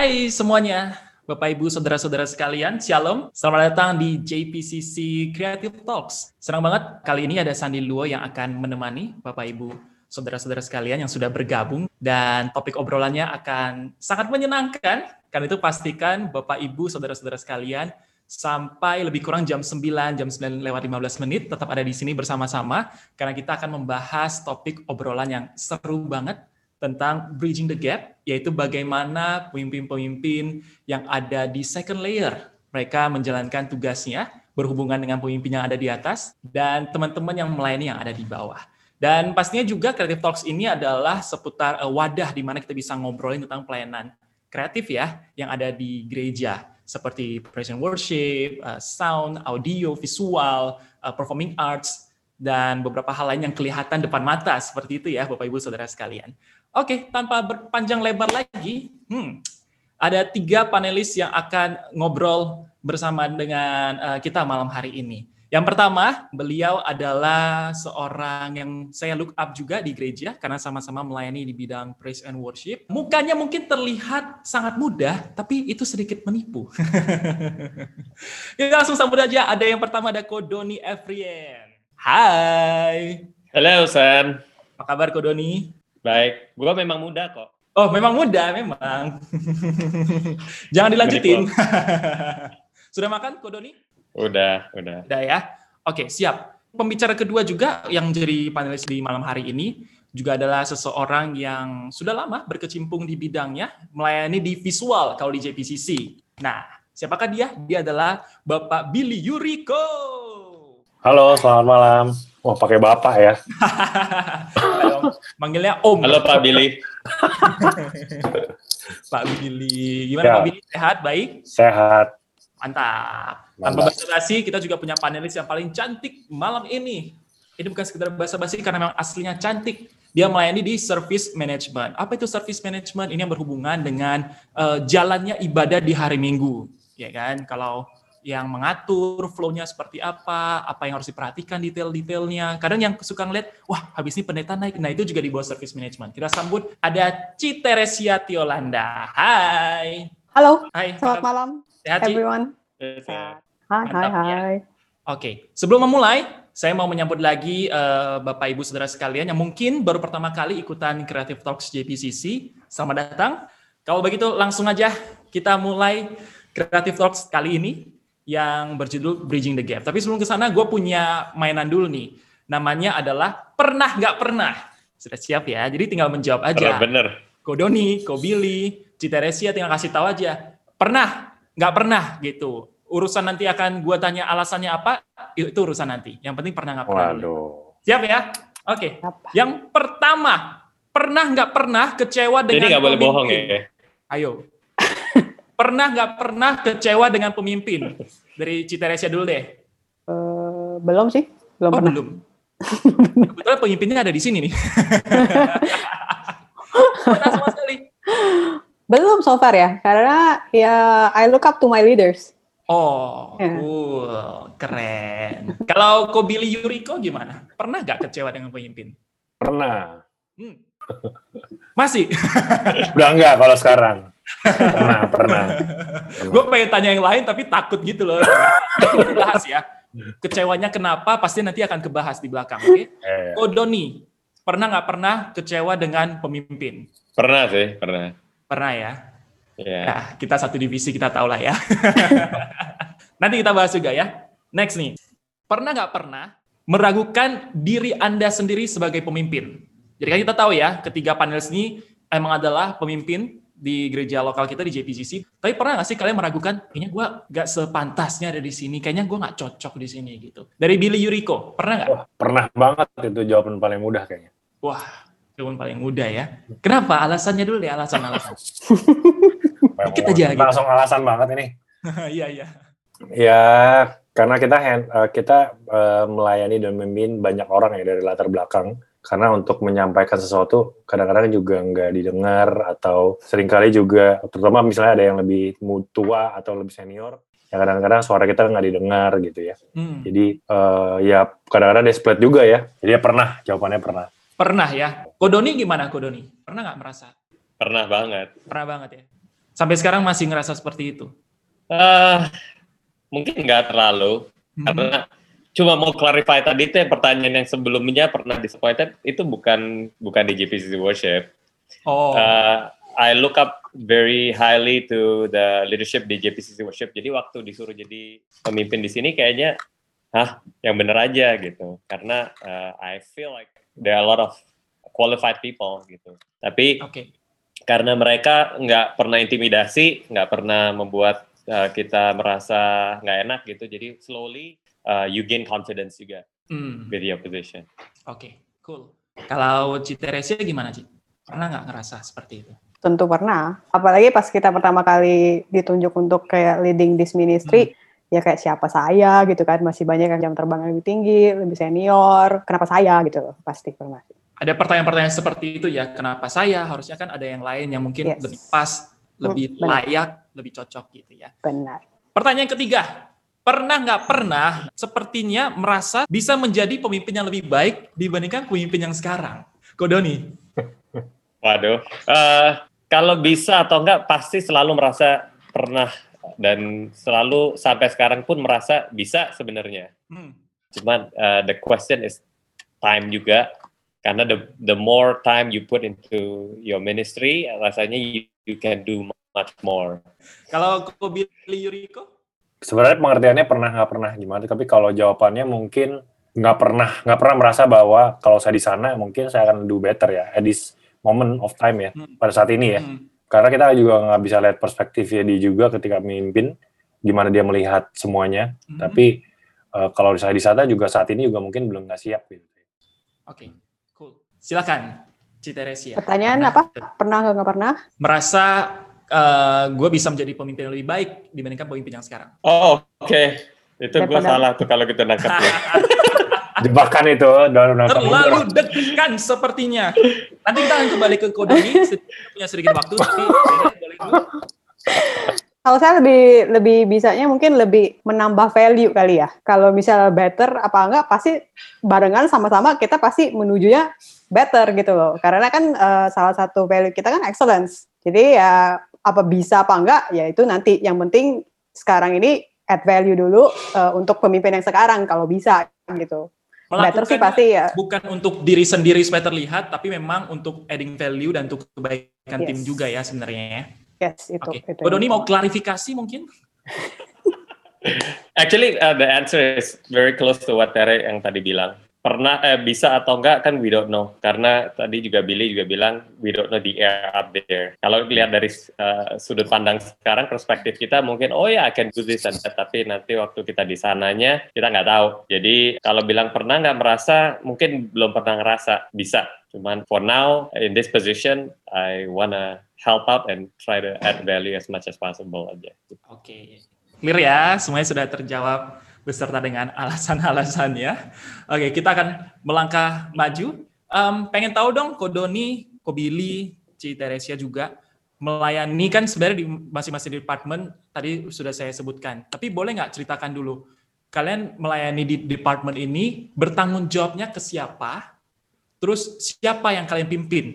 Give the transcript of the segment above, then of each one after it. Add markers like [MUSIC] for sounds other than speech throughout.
Hai semuanya, Bapak Ibu Saudara-saudara sekalian, Shalom. Selamat datang di JPCC Creative Talks. Senang banget kali ini ada Sandi Luo yang akan menemani Bapak Ibu saudara-saudara sekalian yang sudah bergabung dan topik obrolannya akan sangat menyenangkan. Karena itu pastikan Bapak Ibu saudara-saudara sekalian sampai lebih kurang jam 9, jam 9 lewat 15 menit tetap ada di sini bersama-sama karena kita akan membahas topik obrolan yang seru banget tentang bridging the gap, yaitu bagaimana pemimpin-pemimpin yang ada di second layer, mereka menjalankan tugasnya berhubungan dengan pemimpin yang ada di atas, dan teman-teman yang melayani yang ada di bawah. Dan pastinya juga Creative Talks ini adalah seputar uh, wadah di mana kita bisa ngobrolin tentang pelayanan kreatif ya, yang ada di gereja, seperti praise worship, uh, sound, audio, visual, uh, performing arts, dan beberapa hal lain yang kelihatan depan mata seperti itu ya Bapak Ibu Saudara sekalian. Oke, tanpa berpanjang lebar lagi, hmm, ada tiga panelis yang akan ngobrol bersama dengan uh, kita malam hari ini. Yang pertama, beliau adalah seorang yang saya look up juga di gereja karena sama-sama melayani di bidang praise and worship. Mukanya mungkin terlihat sangat mudah, tapi itu sedikit menipu. [LAUGHS] Kita langsung sambut aja. Ada yang pertama ada Kodoni Efrien. Hai. Halo, San. Apa kabar Kodoni? Baik, gua memang muda kok. Oh, memang muda, memang. [LAUGHS] Jangan dilanjutin. [LAUGHS] Sudah makan, Kodoni? Udah, udah. Udah ya. Oke, siap. Pembicara kedua juga yang jadi panelis di malam hari ini juga adalah seseorang yang sudah lama berkecimpung di bidangnya, melayani di visual kalau di JPCC. Nah, siapakah dia? Dia adalah Bapak Billy Yuriko. Halo, selamat malam. Wah, pakai bapak ya. Manggilnya Om. Halo Pak Billy. [LAUGHS] Pak Billy. Gimana Ya. Pak Billy? Sehat? Baik? Sehat. Mantap. Tanpa basa-basi, kita juga punya panelis yang paling cantik malam ini. Ini bukan sekedar basa-basi karena memang aslinya cantik. Dia melayani di service management. Apa itu service management? Ini yang berhubungan dengan eh, jalannya ibadah di hari Minggu, ya kan? Kalau yang mengatur flow-nya seperti apa, apa yang harus diperhatikan detail-detailnya. Kadang yang suka ngeliat, wah habis ini pendeta naik. Nah itu juga di bawah service management. Kita sambut ada Citeresia Tiolanda. Hai. Halo, Hai. selamat malam Sehat, everyone. Sehat. Hai, hai, ya. hai. Oke, sebelum memulai, saya mau menyambut lagi eh, Bapak Ibu Saudara sekalian yang mungkin baru pertama kali ikutan Creative Talks JPCC. Selamat datang. Kalau begitu langsung aja kita mulai Creative Talks kali ini yang berjudul Bridging the Gap. Tapi sebelum ke sana, gue punya mainan dulu nih. Namanya adalah Pernah Nggak Pernah. Sudah siap ya? Jadi tinggal menjawab aja. Bener, bener. Ko Doni, Ko Billy, Citeresia tinggal kasih tahu aja. Pernah, nggak pernah gitu. Urusan nanti akan gua tanya alasannya apa, itu urusan nanti. Yang penting pernah nggak pernah. Waduh. Siap ya? Oke. Apa? Yang pertama, pernah nggak pernah kecewa dengan Jadi nggak boleh bohong ya. Ayo. Pernah nggak pernah kecewa dengan pemimpin? Dari Citeresia dulu deh. Eh, belum sih, belum oh, pernah. belum. Kebetulan pemimpinnya ada di sini nih. Pernah sama sekali. Belum so far ya, karena ya I look up to my leaders. Oh, Ya. cool, keren. Kalau ko Billy Yuriko gimana? Pernah gak kecewa dengan pemimpin? Pernah. Hmm. Masih. [LAUGHS] Udah enggak kalau sekarang. Pernah, [LAUGHS] pernah. Gue pengen tanya yang lain tapi takut gitu loh. [LAUGHS] Bahas ya. Kecewanya kenapa? Pasti nanti akan kebahas di belakang. Oke. Eh, Ko Doni, pernah nggak pernah kecewa dengan pemimpin? Pernah sih, pernah. Pernah ya. Ya. Nah, kita satu divisi kita tahu lah ya. [LAUGHS] Nanti kita bahas juga ya. Next nih, pernah nggak pernah meragukan diri Anda sendiri sebagai pemimpin? Jadi kan kita tahu ya, ketiga panelis ini emang adalah pemimpin di gereja lokal kita di JPCC. Tapi pernah nggak sih kalian meragukan, kayaknya gue nggak sepantasnya ada di sini, kayaknya gue nggak cocok di sini gitu. Dari Billy Yuriko, pernah nggak? wah, pernah banget itu jawaban paling mudah kayaknya. Wah, jawaban paling mudah ya. Kenapa? Alasannya dulu deh, alasan-alasan. [LAUGHS] Dikit aja gitu. Langsung alasan banget ini. [LAUGHS] Iya, iya. Ya, karena kita hand- eh, kita eh, melayani dan memimpin banyak orang ya dari latar belakang. Karena untuk menyampaikan sesuatu kadang-kadang juga nggak didengar atau sering kali juga, terutama misalnya ada yang lebih tua atau lebih senior, ya kadang-kadang suara kita nggak didengar gitu ya. Hmm. Jadi eh, ya kadang-kadang desperate juga ya. Jadi ya pernah, jawabannya pernah. Pernah ya. Kodoni gimana Kodoni? Pernah nggak merasa? Pernah banget. Pernah banget ya. Sampai sekarang masih ngerasa seperti itu? Uh, mungkin nggak terlalu, Mhm. karena cuma mau clarify tadi itu yang pertanyaan yang sebelumnya pernah disappointed itu bukan bukan di GPCC Worship. Oh, Uh, I look up very highly to the leadership di JPCC Worship. Jadi waktu disuruh jadi pemimpin di sini kayaknya, hah, yang bener aja gitu. Karena uh, I feel like there are a lot of qualified people gitu. Tapi oke. karena mereka nggak pernah intimidasi, nggak pernah membuat uh, kita merasa nggak enak gitu. Jadi slowly uh, you gain confidence juga Hmm, with your position. Oke, cool. Kalau Citeresia gimana, Ci? Pernah nggak ngerasa seperti itu? Tentu pernah. Apalagi pas kita pertama kali ditunjuk untuk kayak leading this ministry, ya kayak siapa saya gitu kan. Masih banyak yang jam terbang lebih tinggi, lebih senior. Kenapa saya gitu loh, pasti pernah. Ada pertanyaan-pertanyaan seperti itu ya, kenapa saya? Harusnya kan ada yang lain yang mungkin Yes. lebih pas, lebih benar. layak, lebih cocok gitu ya. Benar. Pertanyaan ketiga, pernah nggak pernah sepertinya merasa bisa menjadi pemimpin yang lebih baik dibandingkan pemimpin yang sekarang? Kodoni. [LAUGHS] Waduh, Eh, kalau bisa atau enggak pasti selalu merasa pernah dan selalu sampai sekarang pun merasa bisa sebenarnya. Hmm. Cuman eh, the question is time juga karena the the more time you put into your ministry rasanya you, you can do much more. Kalau Ko Billy Yuriko? Sebenarnya pengertiannya pernah nggak pernah gimana, tapi kalau jawabannya mungkin nggak pernah nggak pernah merasa bahwa kalau saya di sana mungkin saya akan do better ya at this moment of time ya Hmm. pada saat ini ya. Hmm. Karena kita juga nggak bisa lihat perspektifnya dia juga ketika memimpin gimana dia melihat semuanya. Hmm. Tapi eh, kalau saya di sana juga saat ini juga mungkin belum nggak siap gitu. Oke, cool. Silakan, Citeresia. Pertanyaan apa? Pernah nggak nggak pernah? Merasa gue bisa menjadi pemimpin yang lebih baik dibandingkan pemimpin yang sekarang. Oh, oke. Itu gue salah tuh kalau gitu nangkepnya. [LAUGHS] Jebakan itu Terlalu deg-degan sepertinya. Nanti kita akan kembali ke Kodoni, sedikit- punya sedikit waktu, tapi. Kalau saya lebih lebih bisanya mungkin lebih menambah value kali ya. Kalau misal better apa enggak pasti barengan sama-sama kita pasti menujunya better gitu loh. Karena kan eh, salah satu value kita kan excellence. Jadi ya apa bisa apa enggak ya itu nanti. Yang penting sekarang ini add value dulu eh, untuk pemimpin yang sekarang kalau bisa gitu. Better sih pasti ya. bukan untuk diri sendiri supaya terlihat, tapi memang untuk adding value dan untuk kebaikan Yes. tim juga ya sebenarnya. ya. Yes, itu. Oke, itu. Mau klarifikasi mungkin? Actually, uh, the answer is very close to what Tere yang tadi bilang. Pernah eh, bisa atau enggak kan we don't know. Karena tadi juga Billy juga bilang we don't know the air up there. Kalau lihat dari uh, sudut pandang sekarang perspektif kita mungkin oh ya I can do this and that. Tapi nanti waktu kita di sananya kita nggak tahu. Jadi kalau bilang pernah nggak merasa mungkin belum pernah ngerasa bisa. Cuman for now in this position I wanna help out and try to add value as much as possible aja. Oke, clear ya, semuanya sudah terjawab beserta dengan alasan-alasannya. Oke, kita akan melangkah maju. Em, pengen tahu dong, Kodoni, Kobili, Ci Teresia juga melayani kan sebenarnya di masing-masing department tadi sudah saya sebutkan. Tapi boleh nggak ceritakan dulu, kalian melayani di department ini bertanggung jawabnya ke siapa? Terus siapa yang kalian pimpin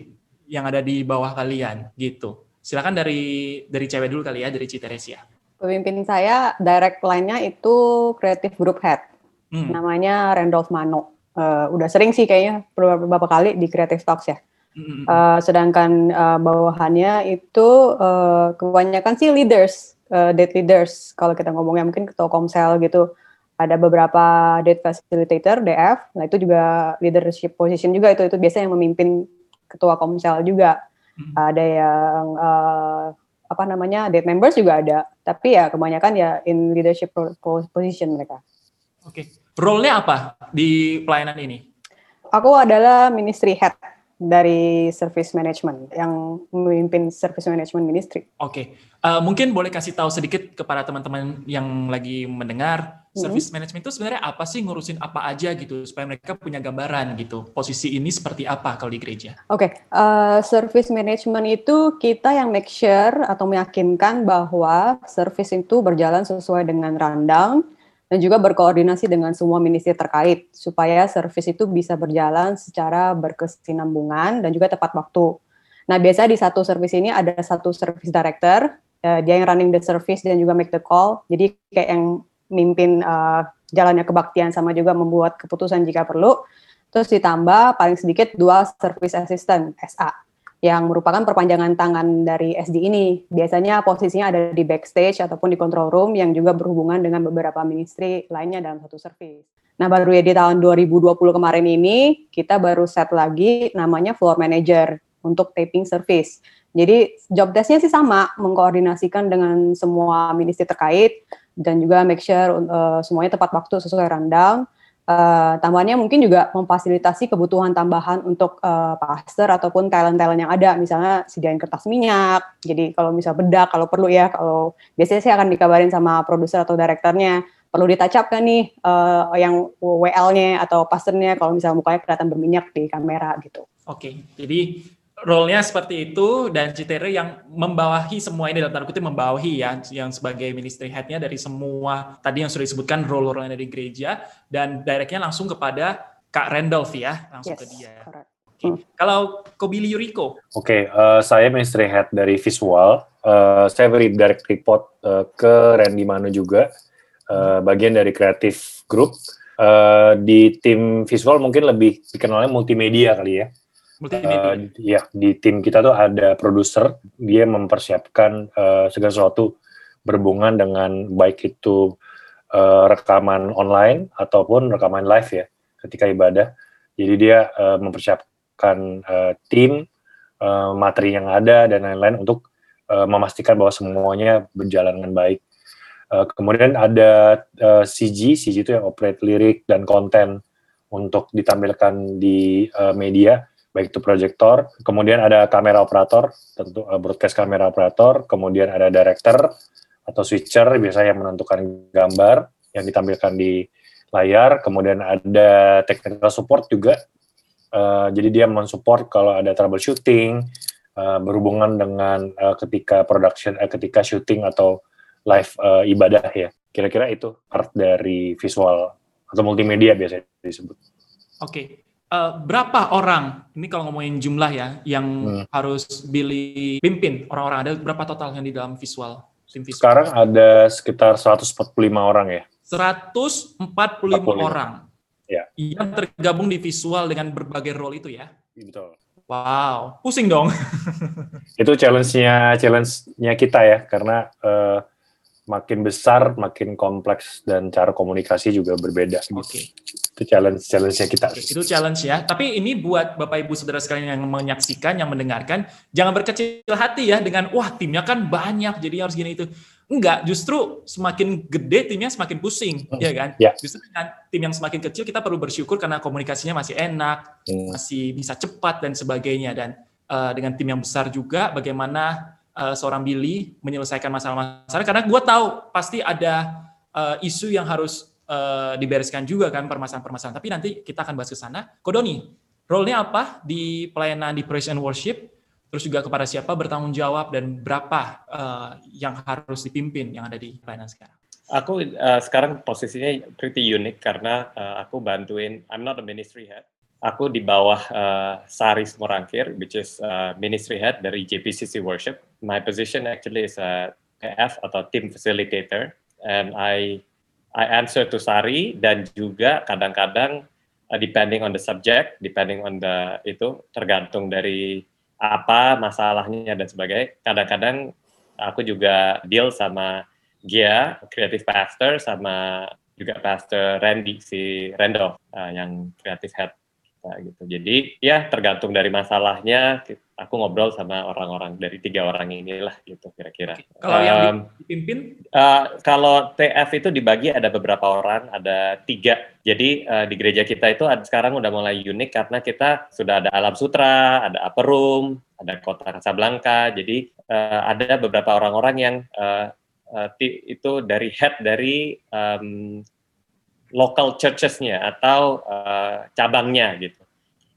yang ada di bawah kalian gitu? Silakan dari dari cewek dulu kali ya, dari Ci Teresia. Pemimpin saya direct line-nya itu creative group head. Hmm. namanya Randolph Mano. Eh, udah sering sih kayaknya beberapa kali di Creative Talks ya. Eh, sedangkan eh, bawahannya itu eh, kebanyakan sih leaders, eh, date leaders. Kalau kita ngomongnya mungkin ketua komsel gitu. Ada beberapa date facilitator DF. Nah itu juga leadership position juga itu itu biasanya yang memimpin ketua komsel juga. mm. Ada yang eh, apa namanya date members juga ada. Tapi ya kebanyakan ya in leadership po- po- position mereka. Oke, role-nya apa di pelayanan ini? Aku adalah ministry head dari service management yang memimpin service management ministry. Oke, Eh, mungkin boleh kasih tahu sedikit kepada teman-teman yang lagi mendengar Hmm. service management itu sebenarnya apa sih ngurusin apa aja gitu supaya mereka punya gambaran gitu posisi ini seperti apa kalau di gereja. Oke, eh, service management itu kita yang make sure atau meyakinkan bahwa service itu berjalan sesuai dengan rundown dan juga berkoordinasi dengan semua ministry terkait supaya service itu bisa berjalan secara berkesinambungan dan juga tepat waktu. Nah, biasanya di satu service ini ada satu service director uh, dia yang running the service dan juga make the call. Jadi kayak yang mimpin uh, jalannya kebaktian sama juga membuat keputusan jika perlu. Terus ditambah paling sedikit dua service assistant SA yang merupakan perpanjangan tangan dari SD ini. Biasanya posisinya ada di backstage ataupun di control room yang juga berhubungan dengan beberapa ministry lainnya dalam satu service. Nah, baru ya di tahun 2020 kemarin ini, kita baru set lagi namanya floor manager untuk taping service. Jadi job desk-nya sih sama, mengkoordinasikan dengan semua ministry terkait dan juga make sure uh, semuanya tepat waktu sesuai rundown Uh, tambahannya mungkin juga memfasilitasi kebutuhan tambahan untuk uh, pastor ataupun talent-talent yang ada, misalnya sediain kertas minyak. Jadi kalau misal bedak, kalau perlu ya, kalau biasanya saya akan dikabarin sama produser atau direkturnya, perlu ditacap kan nih uh, yang WL-nya atau pastornya kalau misalnya mukanya kelihatan berminyak di kamera gitu. Oke, jadi role-nya seperti itu dan Citere yang membawahi semua ini dalam tanda kutip membawahi ya yang sebagai ministry head-nya dari semua tadi yang sudah disebutkan role-role dari gereja dan directnya langsung kepada Kak Randolph ya langsung yes, ke dia. Okay. Hmm. Kalau Kobili Yuriko. Oke, okay, uh, eh, saya ministry head dari visual. Uh, saya beri direct report uh, ke Randy Manu juga, uh, bagian dari kreatif group. Uh, di tim visual mungkin lebih dikenalnya multimedia kali ya. Uh, ya di tim kita tuh ada produser, dia mempersiapkan uh, segala sesuatu berhubungan dengan baik itu uh, rekaman online ataupun rekaman live ya ketika ibadah. Jadi dia uh, mempersiapkan uh, tim, uh, materi yang ada dan lain-lain untuk uh, memastikan bahwa semuanya berjalan dengan baik. Uh, kemudian ada uh, CG, CG itu yang operate lirik dan konten untuk ditampilkan di uh, media baik itu proyektor, kemudian ada kamera operator, tentu uh, broadcast kamera operator, kemudian ada director atau switcher biasanya yang menentukan gambar yang ditampilkan di layar, kemudian ada technical support juga, uh, jadi dia mensupport kalau ada troubleshooting uh, berhubungan dengan uh, ketika production, uh, ketika syuting atau live uh, ibadah ya. Kira-kira itu part dari visual atau multimedia biasanya disebut. Oke, okay uh, berapa orang ini kalau ngomongin jumlah ya yang hmm. harus Billy pimpin orang-orang ada berapa total yang di dalam visual tim visual? Sekarang ada sekitar 145 orang ya. 145 45. orang. Ya. Yang tergabung di visual dengan berbagai role itu ya. Betul. Wow, pusing dong. [LAUGHS] itu challenge-nya challenge-nya kita ya karena uh, makin besar, makin kompleks dan cara komunikasi juga berbeda. Oke. Okay. Itu challenge challenge-nya kita. Okay, itu challenge ya. Tapi ini buat Bapak Ibu Saudara sekalian yang menyaksikan, yang mendengarkan, jangan berkecil hati ya dengan wah timnya kan banyak jadi harus gini itu. Enggak, justru semakin gede timnya semakin pusing, hmm. ya kan? Ya. Justru dengan tim yang semakin kecil kita perlu bersyukur karena komunikasinya masih enak, hmm. masih bisa cepat dan sebagainya dan uh, dengan tim yang besar juga bagaimana uh, seorang Billy menyelesaikan masalah-masalah karena gue tahu pasti ada uh, isu yang harus uh, dibereskan juga kan permasalahan-permasalahan. Tapi nanti kita akan bahas ke sana. Kodoni, role-nya apa di pelayanan di praise and worship? Terus juga kepada siapa bertanggung jawab dan berapa uh, yang harus dipimpin yang ada di pelayanan sekarang? Aku uh, sekarang posisinya pretty unik karena uh, aku bantuin. I'm not a ministry head aku di bawah uh, Sari Semorangkir, which is uh, ministry head dari JPCC Worship. My position actually is a PF atau team facilitator, and I I answer to Sari dan juga kadang-kadang uh, depending on the subject, depending on the itu tergantung dari apa masalahnya dan sebagainya. Kadang-kadang aku juga deal sama Gia, creative pastor, sama juga pastor Randy si Randolph uh, yang creative head kita gitu. Jadi ya tergantung dari masalahnya. Aku ngobrol sama orang-orang dari tiga orang inilah gitu kira-kira. Kalau um, yang dipimpin? Uh, kalau TF itu dibagi ada beberapa orang, ada tiga. Jadi uh, di gereja kita itu ada, sekarang udah mulai unik karena kita sudah ada Alam Sutra, ada Upper Room, ada Kota Casablanca. Jadi uh, ada beberapa orang-orang yang uh, uh, itu dari head dari um, local churches-nya atau uh, cabangnya gitu.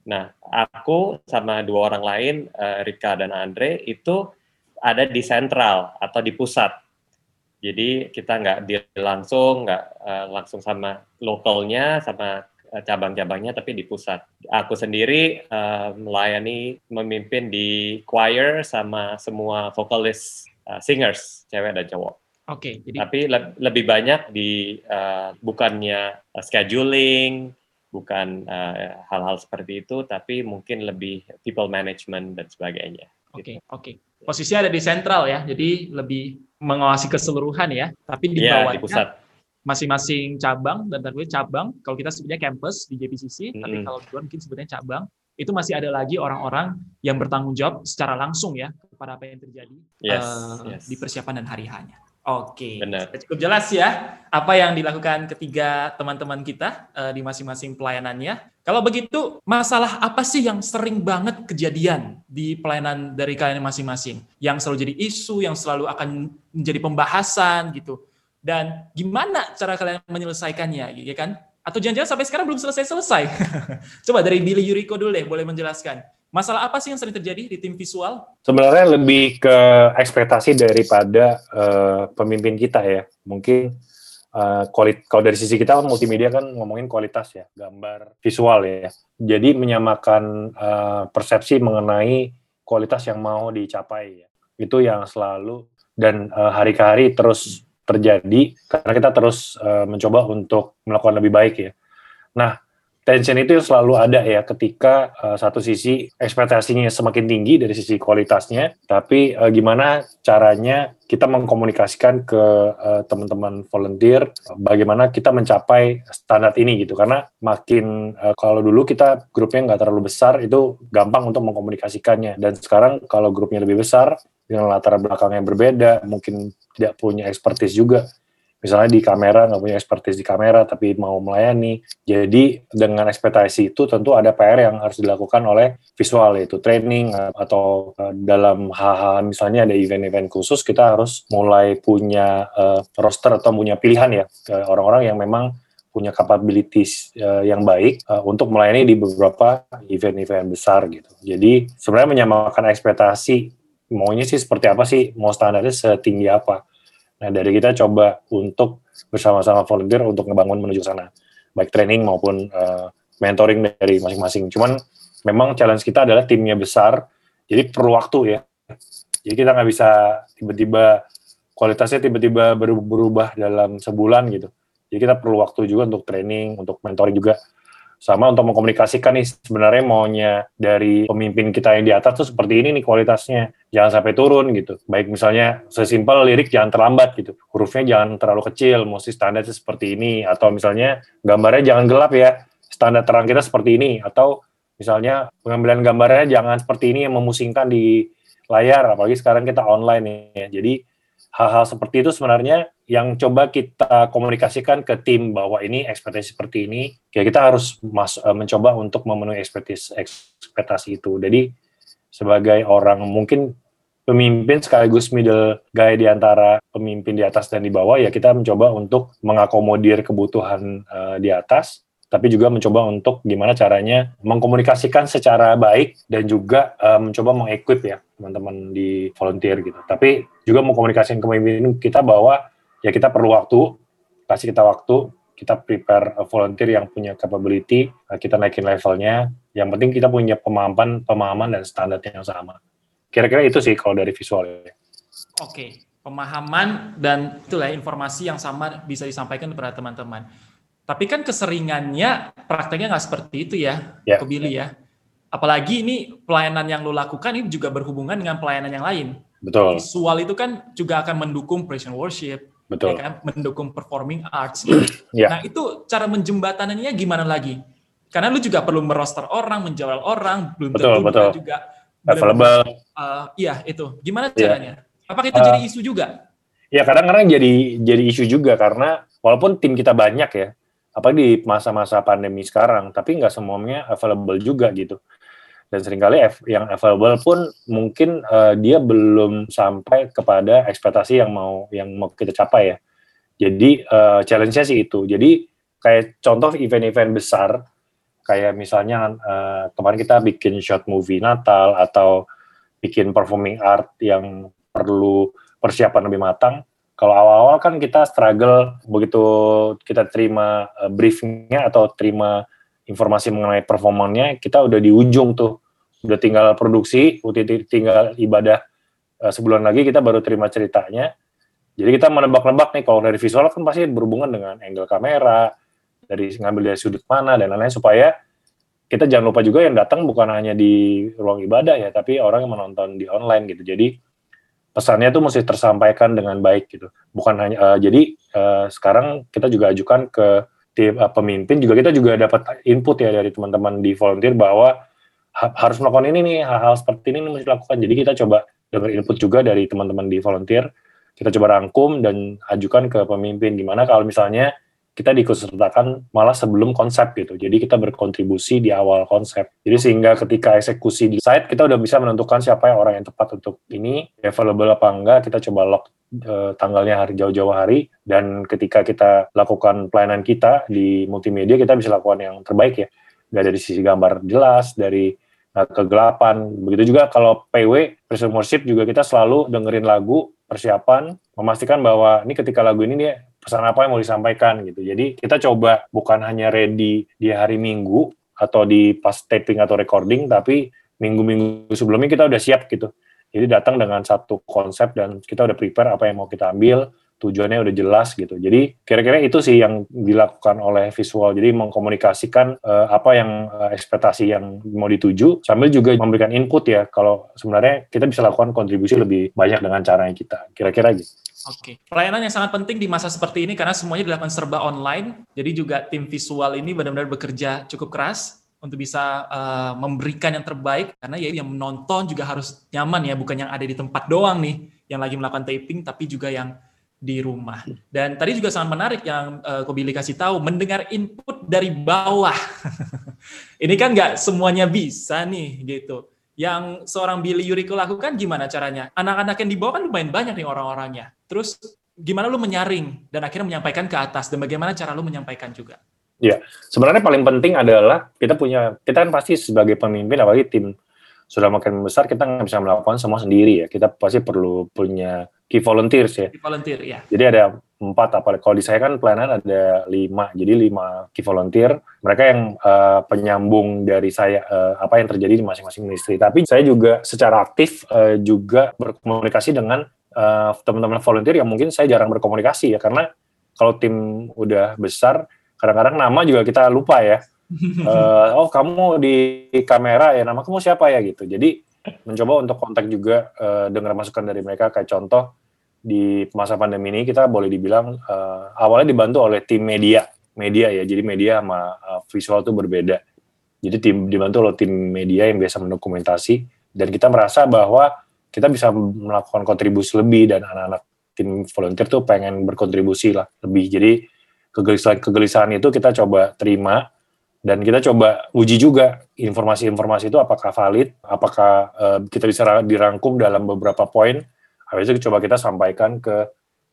Nah, aku sama dua orang lain, uh, Rika dan Andre, itu ada di sentral atau di pusat. Jadi kita nggak di langsung, nggak uh, langsung sama lokalnya, sama cabang-cabangnya, tapi di pusat. Aku sendiri uh, melayani, memimpin di choir sama semua vokalis uh, singers, cewek dan cowok. Oke, jadi Tapi le- lebih banyak di uh, bukannya uh, scheduling, bukan uh, hal-hal seperti itu, tapi mungkin lebih people management dan sebagainya. oke, oke. Posisinya ada di sentral ya, jadi lebih mengawasi keseluruhan ya, tapi di Iya, bawahnya di pusat. masing-masing cabang dan tadi cabang kalau kita sebutnya campus di JPCC tapi Mm-mm. kalau di luar mungkin sebutnya cabang itu masih ada lagi orang-orang yang bertanggung jawab secara langsung ya kepada apa yang terjadi Yes, eh, yes. di persiapan dan hari hanya. Oke, Benar. Sudah cukup jelas ya apa yang dilakukan ketiga teman-teman kita eh, di masing-masing pelayanannya. Kalau begitu, masalah apa sih yang sering banget kejadian di pelayanan dari kalian masing-masing? Yang selalu jadi isu, yang selalu akan menjadi pembahasan gitu. Dan gimana cara kalian menyelesaikannya, ya kan? Atau jangan-jangan sampai sekarang belum selesai-selesai? [LAUGHS] Coba dari Billy Yuriko dulu deh, boleh menjelaskan. Masalah apa sih yang sering terjadi di tim visual? Sebenarnya lebih ke ekspektasi daripada eh, pemimpin kita ya. Mungkin eh, kualit kalau dari sisi kita kan multimedia kan ngomongin kualitas ya, gambar visual ya. Jadi menyamakan eh, persepsi mengenai kualitas yang mau dicapai ya. Itu yang selalu dan eh, hari ke hari terus terjadi karena kita terus eh, mencoba untuk melakukan lebih baik ya. Nah, tension itu selalu ada ya ketika uh, satu sisi ekspektasinya semakin tinggi dari sisi kualitasnya, tapi uh, gimana caranya kita mengkomunikasikan ke uh, teman-teman volunteer bagaimana kita mencapai standar ini gitu. Karena makin uh, kalau dulu kita grupnya nggak terlalu besar itu gampang untuk mengkomunikasikannya. Dan sekarang kalau grupnya lebih besar dengan latar belakang yang berbeda mungkin tidak punya expertise juga misalnya di kamera nggak punya expertise di kamera tapi mau melayani. Jadi dengan ekspektasi itu tentu ada PR yang harus dilakukan oleh visual yaitu training uh, atau uh, dalam hal-hal misalnya ada event-event khusus kita harus mulai punya uh, roster atau punya pilihan ya orang-orang yang memang punya capabilities uh, yang baik uh, untuk melayani di beberapa event-event besar gitu. Jadi sebenarnya menyamakan ekspektasi maunya sih seperti apa sih? Mau standarnya setinggi apa Nah, dari kita coba untuk bersama-sama volunteer untuk ngebangun menuju sana, baik training maupun uh, mentoring dari masing-masing. Cuman memang challenge kita adalah timnya besar, jadi perlu waktu ya. Jadi kita nggak bisa tiba-tiba kualitasnya tiba-tiba berubah dalam sebulan gitu. Jadi kita perlu waktu juga untuk training, untuk mentoring juga sama untuk mengkomunikasikan nih sebenarnya maunya dari pemimpin kita yang di atas tuh seperti ini nih kualitasnya. Jangan sampai turun gitu. Baik misalnya sesimpel lirik jangan terlambat gitu. Hurufnya jangan terlalu kecil mesti standarnya seperti ini. Atau misalnya gambarnya jangan gelap ya standar terang kita seperti ini. Atau misalnya pengambilan gambarnya jangan seperti ini yang memusingkan di layar apalagi sekarang kita online ya. Jadi hal-hal seperti itu sebenarnya yang coba kita komunikasikan ke tim bahwa ini ekspektasi seperti ini, ya kita harus mas, mencoba untuk memenuhi ekspektasi, ekspektasi itu. Jadi sebagai orang mungkin pemimpin sekaligus middle guy di antara pemimpin di atas dan di bawah, ya kita mencoba untuk mengakomodir kebutuhan uh, di atas, tapi juga mencoba untuk gimana caranya mengkomunikasikan secara baik dan juga uh, mencoba mengequip ya teman-teman di volunteer gitu. Tapi juga mengkomunikasikan ke pemimpin kita bahwa ya kita perlu waktu, kasih kita waktu, kita prepare volunteer yang punya capability, kita naikin levelnya. Yang penting kita punya pemahaman, pemahaman dan standar yang sama. Kira-kira itu sih kalau dari visual. Ya. Oke, pemahaman dan itulah informasi yang sama bisa disampaikan kepada teman-teman. Tapi kan keseringannya prakteknya nggak seperti itu ya, Ya. Kebili ya. Apalagi ini pelayanan yang lo lakukan ini juga berhubungan dengan pelayanan yang lain. Betul, Visual itu kan juga akan mendukung praise and worship, betul. ya kan? mendukung performing arts. Ya. Nah itu cara menjembatannya gimana lagi? Karena lu juga perlu meroster orang, menjual orang, belum Betul, tentu betul. juga Available. Uh, iya itu. Gimana Iya. caranya? Apakah itu Uh, jadi isu juga? Ya kadang-kadang jadi jadi isu juga karena walaupun tim kita banyak ya, apalagi di masa-masa pandemi sekarang, tapi nggak semuanya available juga gitu. Dan sering kali yang available pun mungkin eh, dia belum sampai kepada ekspektasi yang mau yang mau kita capai ya. Jadi eh, challenge-nya sih itu. Jadi kayak contoh event-event besar kayak misalnya eh, kemarin kita bikin short movie Natal atau bikin performing art yang perlu persiapan lebih matang. Kalau awal-awal kan kita struggle begitu kita terima uh, briefingnya atau terima informasi mengenai performanya, kita udah di ujung tuh, udah tinggal produksi, udah tinggal ibadah uh, sebulan lagi kita baru terima ceritanya. Jadi kita menebak-nebak nih kalau dari visual kan pasti berhubungan dengan angle kamera, dari ngambil dari sudut mana dan lain-lain supaya kita jangan lupa juga yang datang bukan hanya di ruang ibadah ya, tapi orang yang menonton di online gitu. Jadi pesannya tuh mesti tersampaikan dengan baik gitu. Bukan hanya uh, jadi uh, sekarang kita juga ajukan ke tim uh, pemimpin juga kita juga dapat input ya dari teman-teman di volunteer bahwa ha harus melakukan ini nih hal-hal seperti ini mesti dilakukan. Jadi kita coba dengar input juga dari teman-teman di volunteer kita coba rangkum dan ajukan ke pemimpin gimana kalau misalnya kita diikutsertakan malah sebelum konsep gitu. Jadi kita berkontribusi di awal konsep. Jadi sehingga ketika eksekusi di site kita udah bisa menentukan siapa yang orang yang tepat untuk ini available apa enggak. Kita coba lock e, tanggalnya hari jauh-jauh hari dan ketika kita lakukan pelayanan kita di multimedia kita bisa lakukan yang terbaik ya. Gak dari sisi gambar jelas, dari uh, kegelapan. Begitu juga kalau PW, Prison Worship juga kita selalu dengerin lagu persiapan, memastikan bahwa ini ketika lagu ini dia pesan apa yang mau disampaikan gitu. Jadi kita coba bukan hanya ready di hari Minggu atau di pas taping atau recording, tapi minggu-minggu sebelumnya kita udah siap gitu. Jadi datang dengan satu konsep dan kita udah prepare apa yang mau kita ambil, tujuannya udah jelas gitu. Jadi kira-kira itu sih yang dilakukan oleh visual. Jadi mengkomunikasikan uh, apa yang uh, ekspektasi yang mau dituju sambil juga memberikan input ya kalau sebenarnya kita bisa lakukan kontribusi lebih banyak dengan cara yang kita. Kira-kira gitu. Oke, pelayanan yang sangat penting di masa seperti ini karena semuanya dilakukan serba online. Jadi juga tim visual ini benar-benar bekerja cukup keras untuk bisa uh, memberikan yang terbaik karena ya yang menonton juga harus nyaman ya, bukan yang ada di tempat doang nih yang lagi melakukan taping tapi juga yang di rumah. Dan tadi juga sangat menarik yang uh, Billy kasih tahu, mendengar input dari bawah. [LAUGHS] Ini kan nggak semuanya bisa nih gitu. Yang seorang Billy Yuriko lakukan gimana caranya? Anak-anak yang di bawah kan lumayan banyak nih orang-orangnya. Terus gimana lu menyaring dan akhirnya menyampaikan ke atas dan bagaimana cara lu menyampaikan juga? Ya, sebenarnya paling penting adalah kita punya, kita kan pasti sebagai pemimpin, apalagi tim sudah makin besar, kita nggak bisa melakukan semua sendiri ya. Kita pasti perlu punya key volunteers ya. Key volunteer ya. Jadi ada empat apa kalau di saya kan pelayanan ada lima jadi lima key volunteer. Mereka yang uh, penyambung dari saya uh, apa yang terjadi di masing-masing ministry. Tapi saya juga secara aktif uh, juga berkomunikasi dengan uh, teman-teman volunteer yang mungkin saya jarang berkomunikasi ya. Karena kalau tim udah besar kadang-kadang nama juga kita lupa ya. Uh, [LAUGHS] oh kamu di kamera ya nama kamu siapa ya gitu. Jadi mencoba untuk kontak juga uh, dengar masukan dari mereka. Kayak contoh di masa pandemi ini kita boleh dibilang uh, awalnya dibantu oleh tim media media ya. Jadi media sama uh, visual itu berbeda. Jadi tim dibantu oleh tim media yang biasa mendokumentasi. Dan kita merasa bahwa kita bisa melakukan kontribusi lebih dan anak-anak tim volunteer tuh pengen berkontribusi lah lebih. Jadi kegelisahan kegelisahan itu kita coba terima dan kita coba uji juga informasi-informasi itu apakah valid, apakah uh, kita bisa dirangkum dalam beberapa poin. Habis itu coba kita sampaikan ke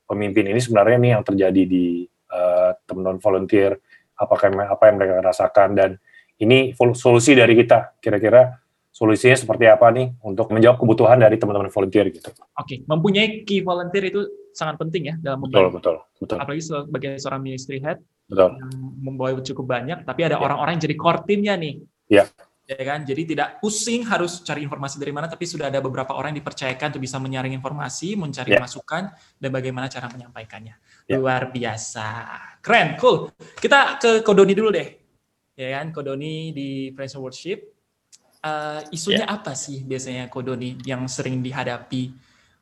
pemimpin ini sebenarnya ini yang terjadi di uh, teman-teman volunteer, apakah apa yang mereka rasakan dan ini solusi dari kita. Kira-kira solusinya seperti apa nih untuk menjawab kebutuhan dari teman-teman volunteer gitu. Oke, mempunyai key volunteer itu sangat penting ya dalam. Betul, betul, betul. Apalagi sebagai seorang ministry head, Betul. yang membawa cukup banyak, tapi ada orang-orang ya. yang jadi core timnya nih. Iya. Ya kan, jadi tidak pusing harus cari informasi dari mana, tapi sudah ada beberapa orang yang dipercayakan untuk bisa menyaring informasi, mencari ya. masukan, dan bagaimana cara menyampaikannya. Ya. Luar biasa, keren, cool. Kita ke Kodoni dulu deh, ya kan, Kodoni di Friends Worship. Uh, isunya ya. apa sih biasanya Kodoni yang sering dihadapi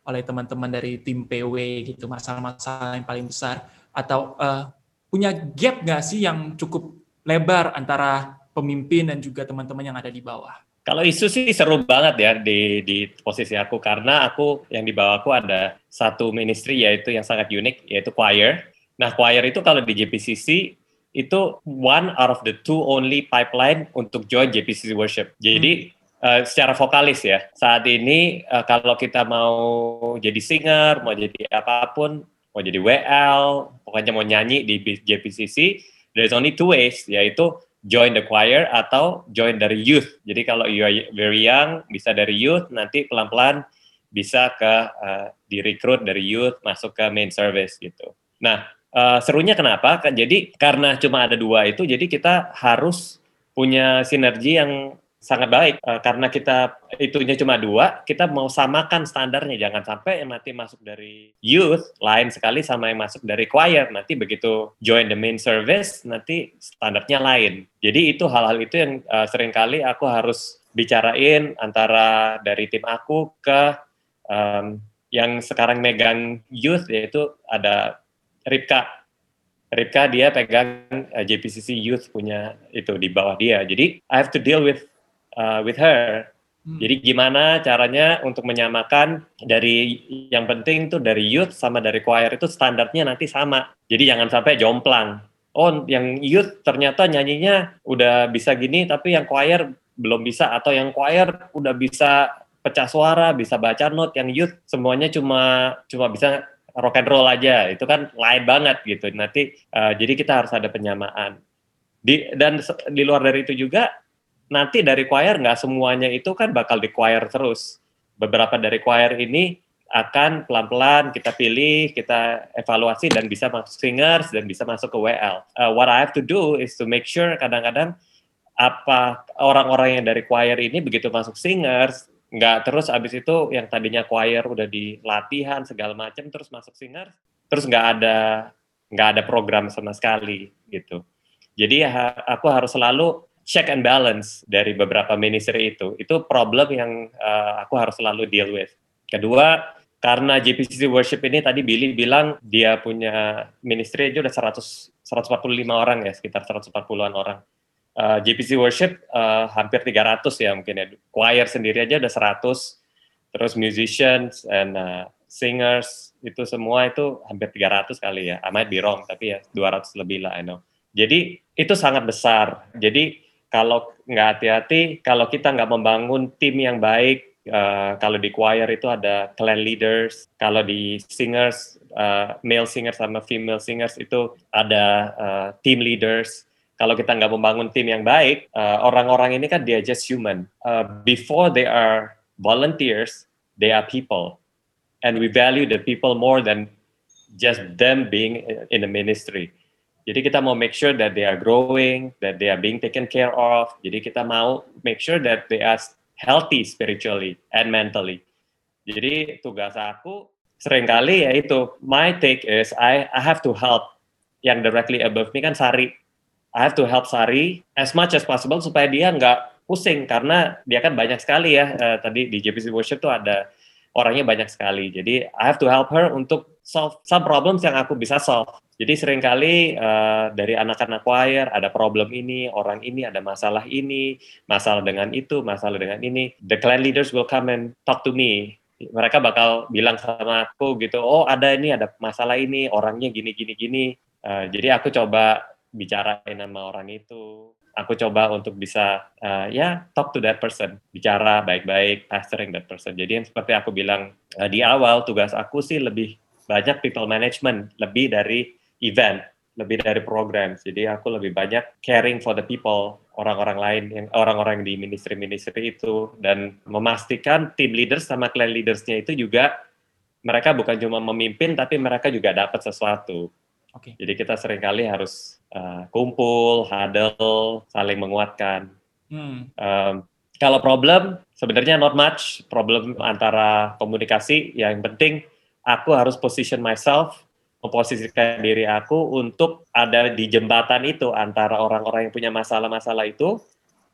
oleh teman-teman dari tim PW gitu, masalah-masalah yang paling besar, atau uh, punya gap nggak sih yang cukup lebar antara pemimpin dan juga teman-teman yang ada di bawah? Kalau isu sih seru banget ya di, di posisi aku karena aku yang di bawah aku ada satu ministry yaitu yang sangat unik yaitu choir. Nah choir itu kalau di JPCC itu one out of the two only pipeline untuk join JPCC worship. Jadi hmm. uh, secara vokalis ya saat ini uh, kalau kita mau jadi singer mau jadi apa pun mau jadi WL, pokoknya mau nyanyi di JPCC, there's only two ways, yaitu join the choir atau join dari youth. Jadi kalau you are very young, bisa dari youth, nanti pelan-pelan bisa ke uh, direkrut dari youth masuk ke main service gitu. Nah, uh, serunya kenapa? Jadi karena cuma ada dua itu, jadi kita harus punya sinergi yang sangat baik uh, karena kita itunya cuma dua, kita mau samakan standarnya jangan sampai yang nanti masuk dari youth lain sekali sama yang masuk dari choir nanti begitu join the main service nanti standarnya lain. Jadi itu hal-hal itu yang uh, sering kali aku harus bicarain antara dari tim aku ke um, yang sekarang megang youth yaitu ada Ripka Ripka dia pegang uh, eh, JPCC Youth punya itu di bawah dia. Jadi I have to deal with uh, with her. Hmm. Jadi gimana caranya untuk menyamakan dari yang penting tuh dari youth sama dari choir itu standarnya nanti sama. Jadi jangan sampai jomplang. Oh, yang youth ternyata nyanyinya udah bisa gini tapi yang choir belum bisa atau yang choir udah bisa pecah suara, bisa baca note, yang youth semuanya cuma cuma bisa rock and roll aja itu kan lain banget gitu nanti uh, jadi kita harus ada penyamaan di dan di luar dari itu juga nanti dari choir nggak semuanya itu kan bakal di choir terus beberapa dari choir ini akan pelan-pelan kita pilih, kita evaluasi dan bisa masuk singers dan bisa masuk ke WL. Uh, what I have to do is to make sure kadang-kadang apa orang-orang yang dari choir ini begitu masuk singers nggak terus abis itu yang tadinya choir udah di latihan segala macam terus masuk singer terus nggak ada nggak ada program sama sekali gitu jadi ya, aku harus selalu check and balance dari beberapa ministry itu itu problem yang uh, aku harus selalu deal with kedua karena JPCC Worship ini tadi Billy bilang dia punya ministry aja udah 100 145 orang ya sekitar 140-an orang uh, eh, JPC Worship uh, hampir 300 ya mungkin ya. Choir sendiri aja udah 100, terus musicians and uh, singers itu semua itu hampir 300 kali ya. I might be wrong, tapi ya 200 lebih lah, I know. Jadi itu sangat besar. Jadi kalau nggak hati-hati, kalau kita nggak membangun tim yang baik, uh, kalau di choir itu ada clan leaders, kalau di singers, uh, male singers sama female singers itu ada uh, team leaders kalau kita nggak membangun tim yang baik, orang-orang uh, ini kan dia just human. Uh, before they are volunteers, they are people, and we value the people more than just them being in the ministry. Jadi kita mau make sure that they are growing, that they are being taken care of. Jadi kita mau make sure that they are healthy spiritually and mentally. Jadi tugas aku sering kali ya itu my take is I I have to help yang directly above me kan Sari I have to help Sari as much as possible supaya dia nggak pusing karena dia kan banyak sekali ya uh, tadi di JPC Worship tuh ada orangnya banyak sekali jadi I have to help her untuk solve some problems yang aku bisa solve jadi sering kali uh, dari anak-anak choir ada problem ini, orang ini ada masalah ini, masalah dengan itu, masalah dengan ini. The clan leaders will come and talk to me. Mereka bakal bilang sama aku gitu, oh ada ini, ada masalah ini, orangnya gini, gini, gini. Uh, jadi aku coba bicarain sama orang itu aku coba untuk bisa uh, ya talk to that person. Bicara baik-baik pastoring that person. Jadi yang seperti aku bilang uh, di awal tugas aku sih lebih banyak people management lebih dari event lebih dari program. Jadi aku lebih banyak caring for the people orang-orang lain yang orang-orang di ministry-ministry itu. Dan memastikan team leaders sama clan leadersnya itu juga mereka bukan cuma memimpin tapi mereka juga dapat sesuatu Okay. Jadi kita sering kali harus uh, kumpul, huddle, saling menguatkan. Hmm. Um, kalau problem sebenarnya not much problem antara komunikasi. Yang penting aku harus position myself, memposisikan diri aku untuk ada di jembatan itu antara orang-orang yang punya masalah-masalah itu.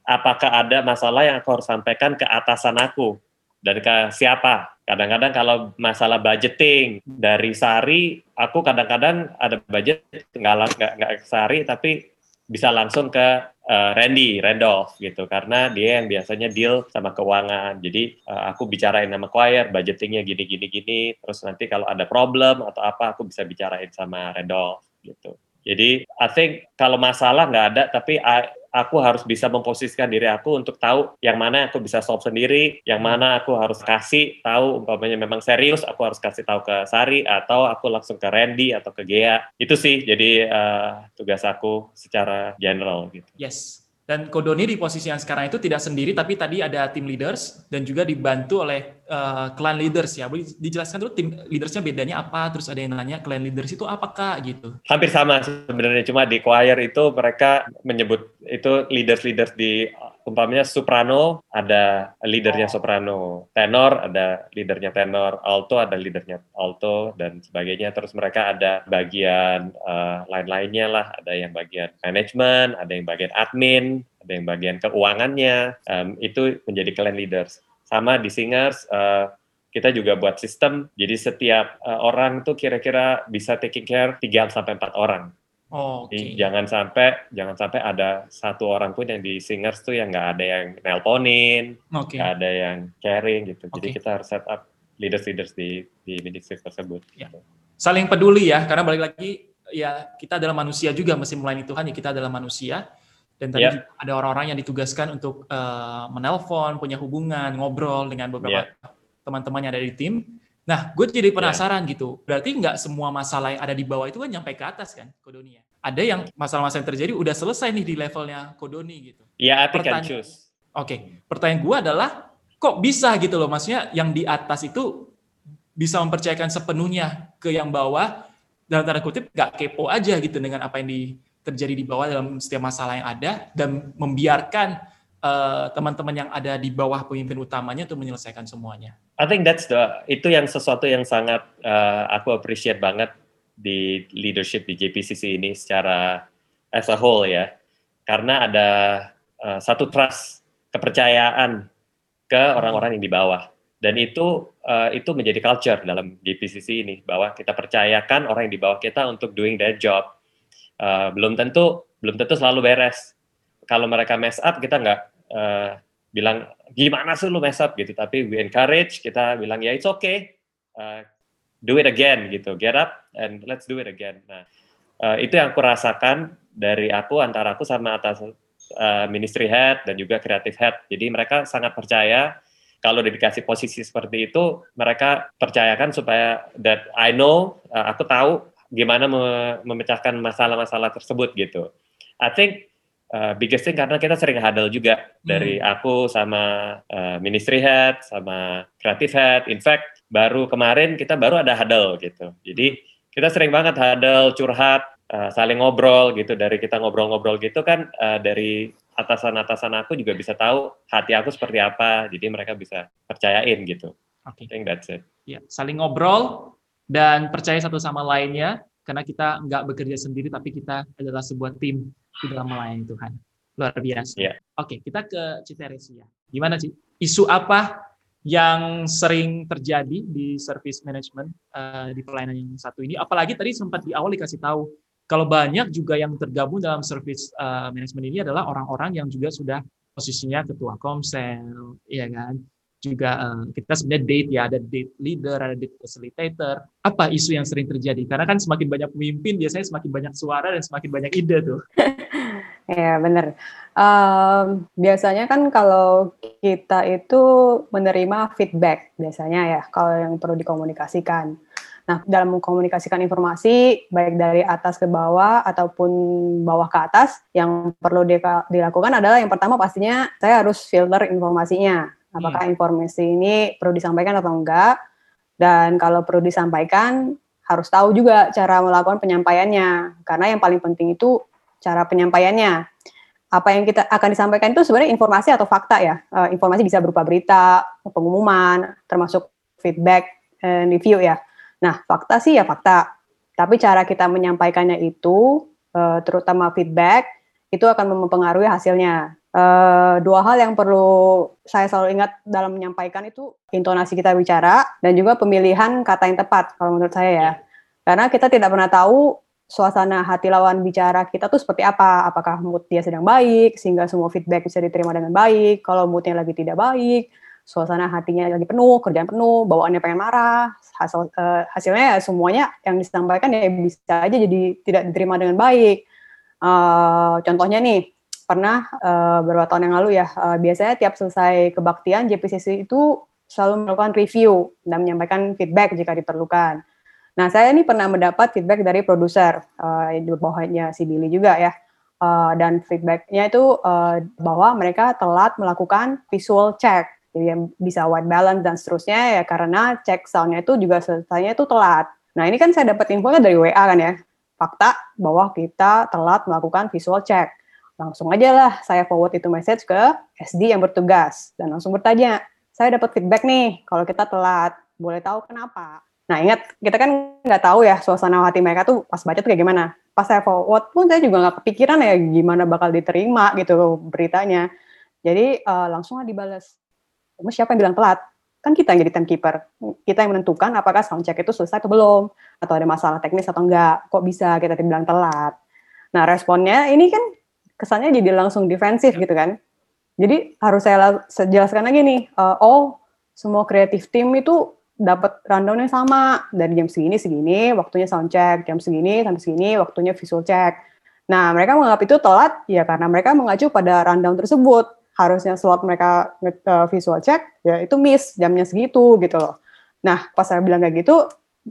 Apakah ada masalah yang aku harus sampaikan ke atasan aku dan ke siapa? Kadang-kadang kalau masalah budgeting dari Sari, aku kadang-kadang ada budget nggak nggak Sari tapi bisa langsung ke uh, Randy, Randolph gitu karena dia yang biasanya deal sama keuangan. Jadi uh, aku bicarain sama choir, budgetingnya gini gini gini. Terus nanti kalau ada problem atau apa aku bisa bicarain sama Randolph gitu. Jadi I think kalau masalah nggak ada, tapi I, aku harus bisa memposisikan diri aku untuk tahu yang mana aku bisa solve sendiri, yang mana aku harus kasih tahu umpamanya memang serius, aku harus kasih tahu ke Sari atau aku langsung ke Randy atau ke Gea. Itu sih jadi uh, tugas aku secara general gitu. Yes. Dan Kodoni di posisi yang sekarang itu tidak sendiri, tapi tadi ada tim leaders dan juga dibantu oleh uh, clan leaders ya. Boleh dijelaskan dulu tim leadersnya bedanya apa? Terus ada yang nanya clan leaders itu apakah gitu? Hampir sama sebenarnya, cuma di choir itu mereka menyebut itu leaders-leaders di umpamanya soprano ada leadernya soprano, tenor ada leadernya tenor, alto ada leadernya alto dan sebagainya. Terus mereka ada bagian uh, lain-lainnya lah, ada yang bagian manajemen, ada yang bagian admin, ada yang bagian keuangannya. Um, itu menjadi clan leaders. Sama di singers. Uh, kita juga buat sistem jadi setiap uh, orang tuh kira-kira bisa taking care 3 sampai 4 orang. Oh, okay. jangan sampai jangan sampai ada satu orang pun yang di singers tuh yang nggak ada yang nelponin, nggak okay. ada yang caring gitu. Okay. Jadi kita harus set up leaders-leaders di di ministry tersebut. Ya. Gitu. Saling peduli ya, karena balik lagi ya kita adalah manusia juga mesti melayani Tuhan ya kita adalah manusia dan tadi yeah. ada orang-orang yang ditugaskan untuk uh, menelpon, punya hubungan, ngobrol dengan beberapa yeah teman-teman yang ada di tim. Nah, gue jadi iya. penasaran yeah. gitu. Berarti nggak semua masalah yang ada di bawah itu kan nyampe ke atas kan, Kodoni ya? Ada yang masalah-masalah yang terjadi udah selesai nih di levelnya Kodoni gitu. Iya, yeah, Pertanya-. Oke, okay. pertanyaan gue adalah kok bisa gitu loh, maksudnya yang di atas itu bisa mempercayakan sepenuhnya ke yang bawah dalam tanda kutip nggak kepo aja gitu dengan apa yang di, terjadi di bawah dalam setiap masalah yang ada dan membiarkan teman-teman uh, yang ada di bawah pemimpin utamanya untuk menyelesaikan semuanya. I think that's the itu yang sesuatu yang sangat uh, aku appreciate banget di leadership di JPCC ini secara as a whole ya, karena ada uh, satu trust kepercayaan ke orang-orang yang di bawah dan itu uh, itu menjadi culture dalam JPCC ini bahwa kita percayakan orang yang di bawah kita untuk doing their job. Uh, belum tentu belum tentu selalu beres kalau mereka mess up kita nggak uh, bilang gimana sih lu mess up? Gitu. Tapi we encourage kita bilang ya it's okay. Uh, do it again gitu. Get up and let's do it again. Nah uh, itu yang aku rasakan dari aku antara aku sama atas uh, ministry head dan juga creative head. Jadi mereka sangat percaya kalau dikasih posisi seperti itu mereka percayakan supaya that I know uh, aku tahu gimana memecahkan masalah-masalah tersebut gitu. I think uh, biggest thing karena kita sering huddle juga dari hmm. aku sama uh, ministry head sama creative head. In fact, baru kemarin kita baru ada huddle gitu. Jadi kita sering banget huddle, curhat, uh, saling ngobrol gitu. Dari kita ngobrol-ngobrol gitu kan uh, dari atasan-atasan aku juga bisa tahu hati aku seperti apa. Jadi mereka bisa percayain gitu. Oke. Okay. I think that's it. Ya, saling ngobrol dan percaya satu sama lainnya karena kita nggak bekerja sendiri tapi kita adalah sebuah tim di dalam melayani Tuhan. Luar biasa. Yeah. Oke, kita ke Citeresia. Gimana sih? Isu apa yang sering terjadi di service management uh, di pelayanan yang satu ini? Apalagi tadi sempat di awal dikasih tahu kalau banyak juga yang tergabung dalam service uh, management ini adalah orang-orang yang juga sudah posisinya ketua komsel, ya kan? Juga uh, kita sebenarnya date ya ada date leader ada date facilitator. Apa isu yang sering terjadi? Karena kan semakin banyak pemimpin biasanya semakin banyak suara dan semakin banyak ide tuh. [LAUGHS] Ya benar um, biasanya kan kalau kita itu menerima feedback biasanya ya kalau yang perlu dikomunikasikan. Nah, dalam mengkomunikasikan informasi baik dari atas ke bawah ataupun bawah ke atas, yang perlu dilakukan adalah yang pertama pastinya saya harus filter informasinya apakah hmm. informasi ini perlu disampaikan atau enggak? Dan kalau perlu disampaikan harus tahu juga cara melakukan penyampaiannya. Karena yang paling penting itu cara penyampaiannya. Apa yang kita akan disampaikan itu sebenarnya informasi atau fakta ya. Uh, informasi bisa berupa berita pengumuman termasuk feedback and review ya. Nah fakta sih ya fakta. Tapi cara kita menyampaikannya itu uh, terutama feedback itu akan mempengaruhi hasilnya Uh, dua hal yang perlu saya selalu ingat dalam menyampaikan itu intonasi kita bicara dan juga pemilihan kata yang tepat kalau menurut saya ya. Karena kita tidak pernah tahu suasana hati lawan bicara kita tuh seperti apa. Apakah mood dia sedang baik sehingga semua feedback bisa diterima dengan baik. Kalau moodnya lagi tidak baik, suasana hatinya lagi penuh, kerjaan penuh, bawaannya pengen marah, hasil uh, hasilnya ya semuanya yang disampaikan ya bisa aja jadi tidak diterima dengan baik. Uh, contohnya nih, pernah uh, beberapa tahun yang lalu ya, uh, biasanya tiap selesai kebaktian JPCC itu selalu melakukan review dan menyampaikan feedback jika diperlukan. Nah, saya ini pernah mendapat feedback dari produser, uh, di bawahnya si Billy juga ya, uh, dan feedbacknya itu uh, bahwa mereka telat melakukan visual check, jadi yang bisa white balance dan seterusnya ya karena cek soundnya itu juga selesainya itu telat. Nah, ini kan saya dapat infonya dari WA kan ya, fakta bahwa kita telat melakukan visual check. Langsung aja lah saya forward itu message ke SD yang bertugas dan langsung bertanya, saya dapat feedback nih kalau kita telat, boleh tahu kenapa? Nah ingat kita kan nggak tahu ya suasana hati mereka tuh pas baca tuh kayak gimana. Pas saya forward pun saya juga nggak kepikiran ya gimana bakal diterima gitu beritanya. Jadi uh, langsung dibales. Emang siapa yang bilang telat? Kan kita yang jadi timekeeper. Kita yang menentukan apakah sound check itu selesai atau belum. Atau ada masalah teknis atau enggak. Kok bisa kita dibilang telat? Nah responnya ini kan kesannya jadi langsung defensif gitu kan. Jadi harus saya jelaskan lagi nih, uh, oh semua kreatif tim itu dapat rundownnya sama dari jam segini segini waktunya sound check, jam segini sampai segini waktunya visual check. Nah mereka menganggap itu telat ya karena mereka mengacu pada rundown tersebut. Harusnya slot mereka uh, visual check ya itu miss jamnya segitu gitu loh. Nah pas saya bilang kayak gitu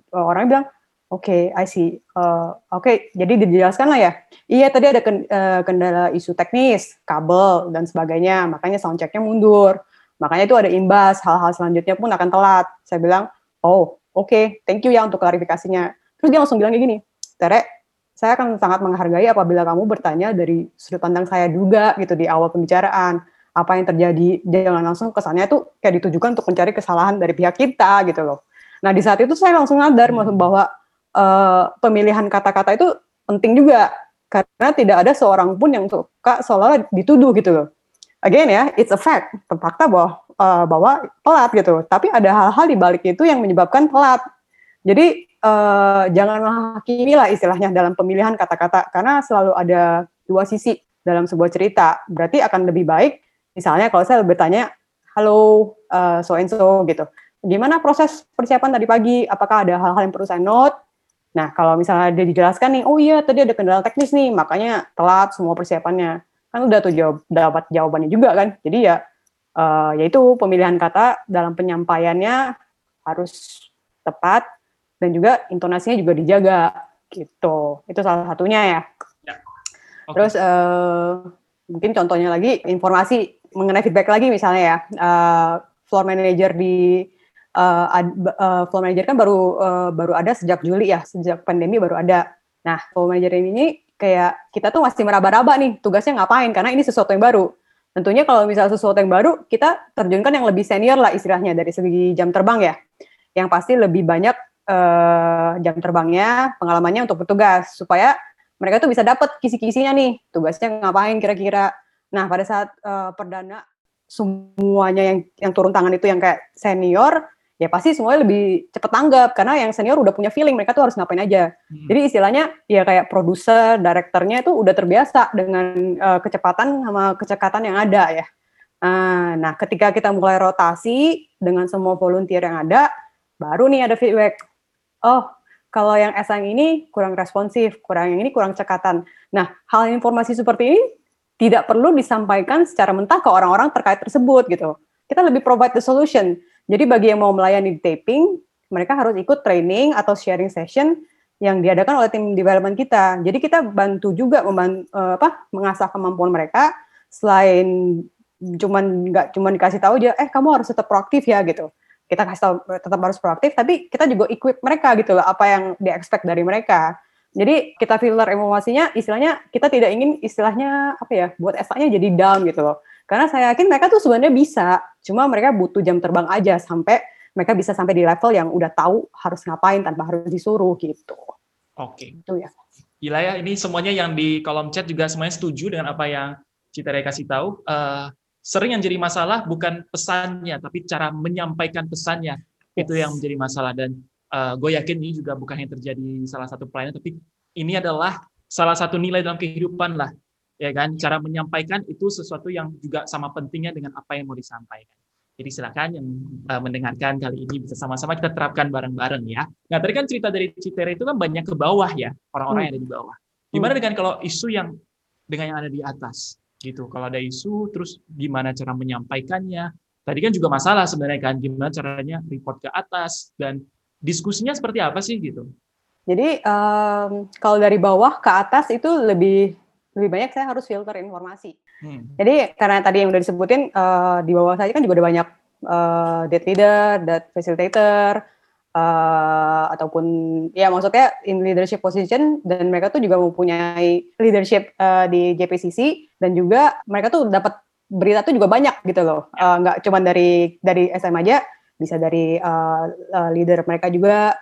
orang bilang Oke, okay, I see. Uh, Oke, okay, jadi dijelaskan lah ya. Iya, tadi ada uh, kendala isu teknis, kabel, dan sebagainya. Makanya sound check-nya mundur. Makanya itu ada imbas, hal-hal selanjutnya pun akan telat. Saya bilang, oh, oke, okay, thank you ya untuk klarifikasinya. Terus dia langsung bilang kayak gini, Tere, saya akan sangat menghargai apabila kamu bertanya dari sudut pandang saya juga gitu di awal pembicaraan. Apa yang terjadi, jangan langsung kesannya itu kayak ditujukan untuk mencari kesalahan dari pihak kita gitu loh. Nah di saat itu saya langsung sadar bahwa uh, pemilihan kata-kata itu penting juga karena tidak ada seorang pun yang suka seolah dituduh gitu loh. Again ya, it's a fact, fakta bahwa uh, bahwa telat gitu. Tapi ada hal-hal di balik itu yang menyebabkan telat. Jadi uh, jangan menghakimi lah istilahnya dalam pemilihan kata-kata karena selalu ada dua sisi dalam sebuah cerita. Berarti akan lebih baik misalnya kalau saya bertanya, halo uh, so and so gitu. Gimana proses persiapan tadi pagi? Apakah ada hal-hal yang perlu saya note? Nah, kalau misalnya dia dijelaskan nih, oh iya tadi ada kendala teknis nih, makanya telat semua persiapannya. Kan udah tuh jawab, dapat jawabannya juga kan. Jadi ya, uh, yaitu pemilihan kata dalam penyampaiannya harus tepat dan juga intonasinya juga dijaga gitu. Itu salah satunya ya. ya. Okay. Terus uh, mungkin contohnya lagi informasi mengenai feedback lagi misalnya ya, uh, floor manager di uh, uh, flow manager kan baru uh, baru ada sejak Juli ya, sejak pandemi baru ada. Nah, flow manager ini kayak kita tuh masih meraba-raba nih tugasnya ngapain karena ini sesuatu yang baru. Tentunya kalau misalnya sesuatu yang baru, kita terjunkan yang lebih senior lah istilahnya dari segi jam terbang ya. Yang pasti lebih banyak uh, jam terbangnya, pengalamannya untuk bertugas supaya mereka tuh bisa dapat kisi-kisinya nih, tugasnya ngapain kira-kira. Nah, pada saat uh, perdana semuanya yang yang turun tangan itu yang kayak senior ya pasti semuanya lebih cepat tanggap karena yang senior udah punya feeling mereka tuh harus ngapain aja. Hmm. Jadi istilahnya ya kayak produser, direkturnya itu udah terbiasa dengan uh, kecepatan sama kecekatan yang ada ya. Uh, nah, ketika kita mulai rotasi dengan semua volunteer yang ada, baru nih ada feedback. Oh, kalau yang S yang ini kurang responsif, kurang yang ini kurang cekatan. Nah, hal informasi seperti ini tidak perlu disampaikan secara mentah ke orang-orang terkait tersebut gitu. Kita lebih provide the solution jadi bagi yang mau melayani di taping, mereka harus ikut training atau sharing session yang diadakan oleh tim development kita. Jadi kita bantu juga membantu, uh, apa, mengasah kemampuan mereka selain cuman nggak cuman dikasih tahu aja, eh kamu harus tetap proaktif ya gitu. Kita kasih tahu tetap harus proaktif, tapi kita juga equip mereka gitu loh, apa yang di expect dari mereka. Jadi kita filter emosinya, istilahnya kita tidak ingin istilahnya apa ya, buat SA-nya jadi down gitu loh. Karena saya yakin mereka tuh sebenarnya bisa, cuma mereka butuh jam terbang aja sampai mereka bisa sampai di level yang udah tahu harus ngapain tanpa harus disuruh gitu. Oke. Okay. Itu ya. Gila ya, ini semuanya yang di kolom chat juga semuanya setuju dengan apa yang Citra kasih tahu. Uh, sering yang jadi masalah bukan pesannya, tapi cara menyampaikan pesannya yes. itu yang menjadi masalah. Dan uh, gue yakin ini juga bukan yang terjadi salah satu pelayanan, tapi ini adalah salah satu nilai dalam kehidupan lah ya kan cara menyampaikan itu sesuatu yang juga sama pentingnya dengan apa yang mau disampaikan jadi silakan yang uh, mendengarkan kali ini bisa sama-sama kita terapkan bareng-bareng ya. Nah tadi kan cerita dari Citere itu kan banyak ke bawah ya orang-orang hmm. yang ada di bawah. Gimana hmm. dengan kalau isu yang dengan yang ada di atas gitu? Kalau ada isu terus gimana cara menyampaikannya? Tadi kan juga masalah sebenarnya kan gimana caranya report ke atas dan diskusinya seperti apa sih gitu? Jadi um, kalau dari bawah ke atas itu lebih lebih banyak saya harus filter informasi. Hmm. Jadi karena tadi yang udah disebutin uh, di bawah saya kan juga ada banyak uh, leader, date facilitator, uh, ataupun ya maksudnya in leadership position dan mereka tuh juga mempunyai leadership uh, di JPCC dan juga mereka tuh dapat berita tuh juga banyak gitu loh uh, nggak cuma dari dari SM aja bisa dari uh, uh, leader mereka juga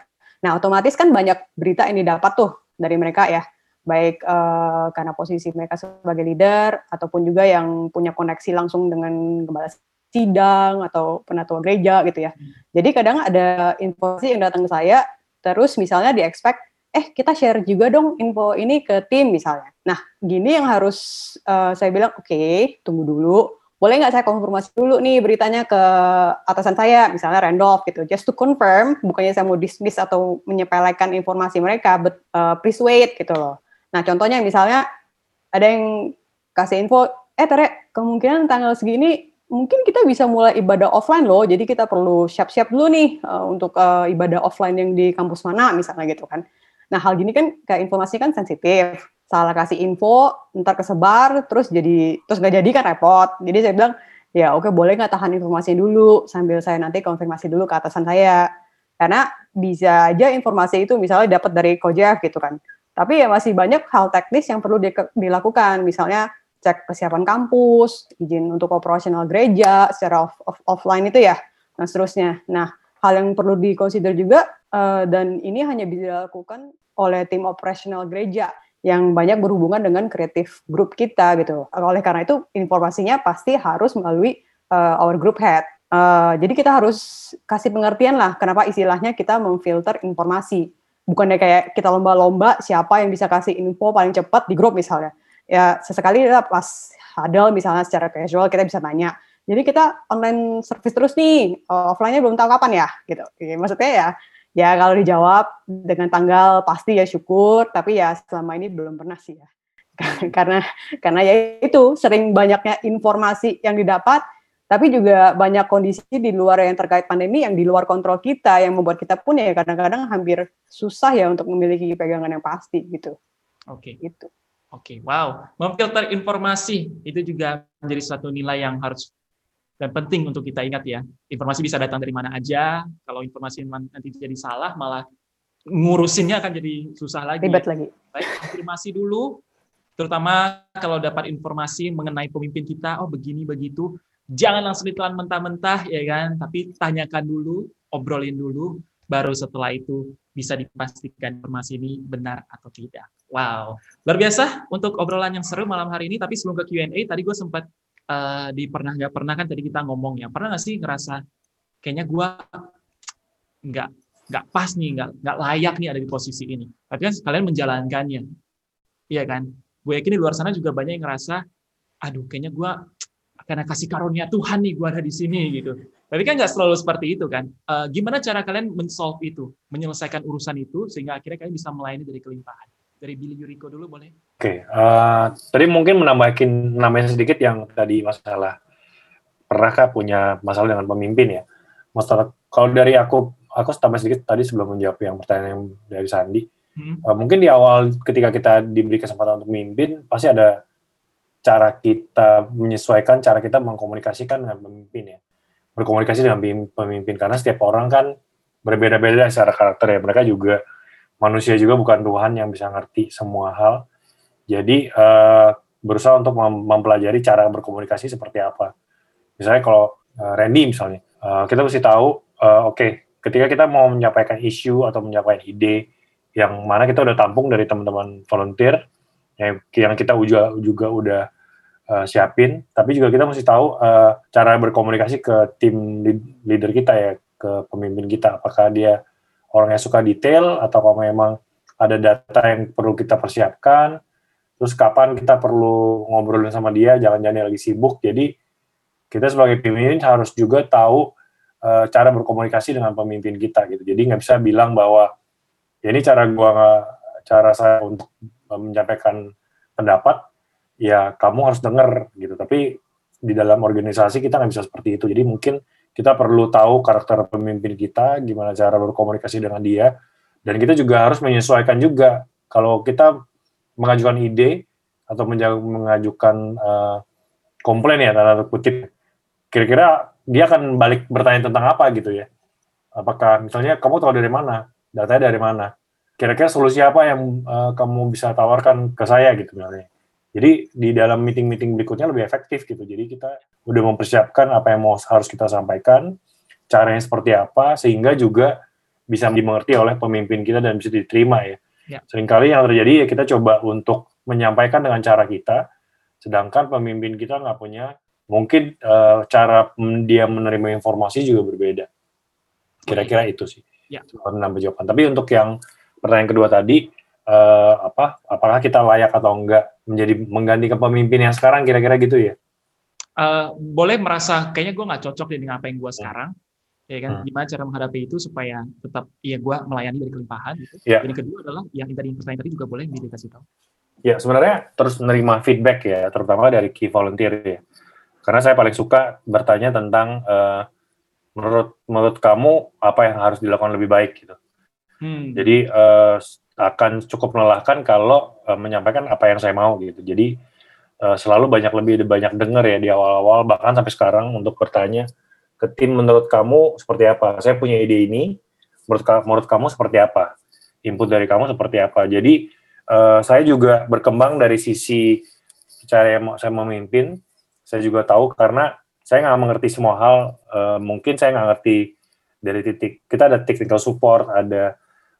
nah otomatis kan banyak berita yang didapat tuh dari mereka ya baik uh, karena posisi mereka sebagai leader ataupun juga yang punya koneksi langsung dengan gembala sidang atau penatua gereja gitu ya. Hmm. Jadi kadang ada informasi yang datang ke saya, terus misalnya di expect, eh kita share juga dong info ini ke tim misalnya. Nah gini yang harus uh, saya bilang, oke okay, tunggu dulu, boleh nggak saya konfirmasi dulu nih beritanya ke atasan saya, misalnya Randolph gitu, just to confirm, bukannya saya mau dismiss atau menyepelekan informasi mereka, but uh, please wait gitu loh. Nah contohnya misalnya ada yang kasih info, eh Tere, kemungkinan tanggal segini mungkin kita bisa mulai ibadah offline loh. Jadi kita perlu siap-siap dulu nih uh, untuk uh, ibadah offline yang di kampus mana misalnya gitu kan. Nah hal gini kan kayak informasi kan sensitif. Salah kasih info, ntar kesebar, terus jadi terus nggak jadi kan repot. Jadi saya bilang ya oke boleh nggak tahan informasinya dulu sambil saya nanti konfirmasi dulu ke atasan saya. Karena bisa aja informasi itu misalnya dapat dari Kojek gitu kan. Tapi ya masih banyak hal teknis yang perlu di, dilakukan. Misalnya cek kesiapan kampus, izin untuk operasional gereja secara off, off, offline itu ya, dan seterusnya. Nah, hal yang perlu dikonsider juga uh, dan ini hanya bisa dilakukan oleh tim operasional gereja yang banyak berhubungan dengan kreatif grup kita gitu. Oleh karena itu informasinya pasti harus melalui uh, our group head. Uh, jadi kita harus kasih pengertian lah kenapa istilahnya kita memfilter informasi. Bukannya kayak kita lomba-lomba siapa yang bisa kasih info paling cepat di grup misalnya. Ya sesekali ya pas hadal misalnya secara casual kita bisa tanya jadi kita online service terus nih offline-nya belum tahu kapan ya? Gitu. Ya, maksudnya ya ya kalau dijawab dengan tanggal pasti ya syukur tapi ya selama ini belum pernah sih ya. [LAUGHS] Karena karena ya itu sering banyaknya informasi yang didapat tapi juga banyak kondisi di luar yang terkait pandemi yang di luar kontrol kita yang membuat kita pun ya kadang-kadang hampir susah ya untuk memiliki pegangan yang pasti gitu. Oke. Okay. Gitu. Oke, okay, wow. Memfilter informasi itu juga menjadi suatu nilai yang harus dan penting untuk kita ingat ya. Informasi bisa datang dari mana aja. Kalau informasi nanti jadi salah, malah ngurusinnya akan jadi susah lagi. Ribet lagi. Baik, konfirmasi dulu. Terutama kalau dapat informasi mengenai pemimpin kita, oh begini begitu. Jangan langsung ditelan mentah-mentah ya kan, tapi tanyakan dulu, obrolin dulu, baru setelah itu bisa dipastikan informasi ini benar atau tidak. Wow, luar biasa untuk obrolan yang seru malam hari ini. Tapi sebelum ke Q&A, tadi gue sempat uh, di pernah nggak pernah kan tadi kita ngomong ya. Pernah nggak sih ngerasa kayaknya gue nggak nggak pas nih, nggak nggak layak nih ada di posisi ini. Tapi kan kalian menjalankannya, iya kan? Gue yakin di luar sana juga banyak yang ngerasa, aduh kayaknya gue karena kasih karunia Tuhan nih gue ada di sini gitu. Tapi kan nggak selalu seperti itu kan. Uh, gimana cara kalian men-solve itu, menyelesaikan urusan itu sehingga akhirnya kalian bisa melayani dari kelimpahan? dari Billy Yuriko dulu boleh? Oke, okay, uh, eh, tadi mungkin menambahkan namanya sedikit yang tadi masalah pernahkah punya masalah dengan pemimpin ya? Masalah kalau dari aku aku tambah sedikit tadi sebelum menjawab yang pertanyaan yang dari Sandi, hmm. uh, mungkin di awal ketika kita diberi kesempatan untuk memimpin pasti ada cara kita menyesuaikan cara kita mengkomunikasikan dengan pemimpin ya berkomunikasi dengan pemimpin karena setiap orang kan berbeda-beda secara karakter ya mereka juga manusia juga bukan Tuhan yang bisa ngerti semua hal. Jadi uh, berusaha untuk mempelajari cara berkomunikasi seperti apa. Misalnya kalau uh, Randy misalnya, uh, kita mesti tahu, uh, oke, okay, ketika kita mau menyampaikan isu atau menyampaikan ide yang mana kita udah tampung dari teman-teman volunteer, yang, yang kita juga juga udah uh, siapin, tapi juga kita mesti tahu uh, cara berkomunikasi ke tim leader kita ya, ke pemimpin kita, apakah dia orang yang suka detail atau kalau memang ada data yang perlu kita persiapkan. Terus kapan kita perlu ngobrolin sama dia jangan-jangan lagi sibuk. Jadi kita sebagai pemimpin harus juga tahu uh, cara berkomunikasi dengan pemimpin kita gitu. Jadi nggak bisa bilang bahwa ya ini cara gua cara saya untuk menyampaikan pendapat ya kamu harus dengar gitu tapi di dalam organisasi kita nggak bisa seperti itu jadi mungkin kita perlu tahu karakter pemimpin kita, gimana cara berkomunikasi dengan dia, dan kita juga harus menyesuaikan juga. Kalau kita mengajukan ide atau mengajukan uh, komplain ya, tanda kutip, kira-kira dia akan balik bertanya tentang apa gitu ya. Apakah misalnya kamu tahu dari mana, datanya dari mana, kira-kira solusi apa yang uh, kamu bisa tawarkan ke saya gitu misalnya. Jadi di dalam meeting-meeting berikutnya lebih efektif gitu. Jadi kita udah mempersiapkan apa yang mau harus kita sampaikan, caranya seperti apa, sehingga juga bisa dimengerti oleh pemimpin kita dan bisa diterima ya. ya. Seringkali yang terjadi ya kita coba untuk menyampaikan dengan cara kita, sedangkan pemimpin kita nggak punya mungkin uh, cara dia menerima informasi juga berbeda. Kira-kira itu sih. Ya. Jawaban. Tapi untuk yang pertanyaan kedua tadi, uh, apa apakah kita layak atau enggak menjadi menggantikan pemimpin yang sekarang kira-kira gitu ya? Uh, boleh merasa kayaknya gue nggak cocok dengan apa yang gue hmm. sekarang, ya kan? Hmm. Gimana cara menghadapi itu supaya tetap ya gue melayani dari kelimpahan gitu. Ya. Yang kedua adalah yang tadi pertanyaan tadi juga boleh dikasih tahu. Ya sebenarnya terus menerima feedback ya, terutama dari key volunteer ya. Karena saya paling suka bertanya tentang uh, menurut menurut kamu apa yang harus dilakukan lebih baik gitu. Hmm. Jadi uh, akan cukup melelahkan kalau uh, menyampaikan apa yang saya mau gitu. Jadi uh, selalu banyak lebih banyak dengar ya di awal-awal bahkan sampai sekarang untuk bertanya ke tim menurut kamu seperti apa. Saya punya ide ini, menurut menurut kamu seperti apa? Input dari kamu seperti apa? Jadi uh, saya juga berkembang dari sisi cara yang saya memimpin. Saya juga tahu karena saya nggak mengerti semua hal. Uh, mungkin saya nggak ngerti dari titik kita ada technical support, ada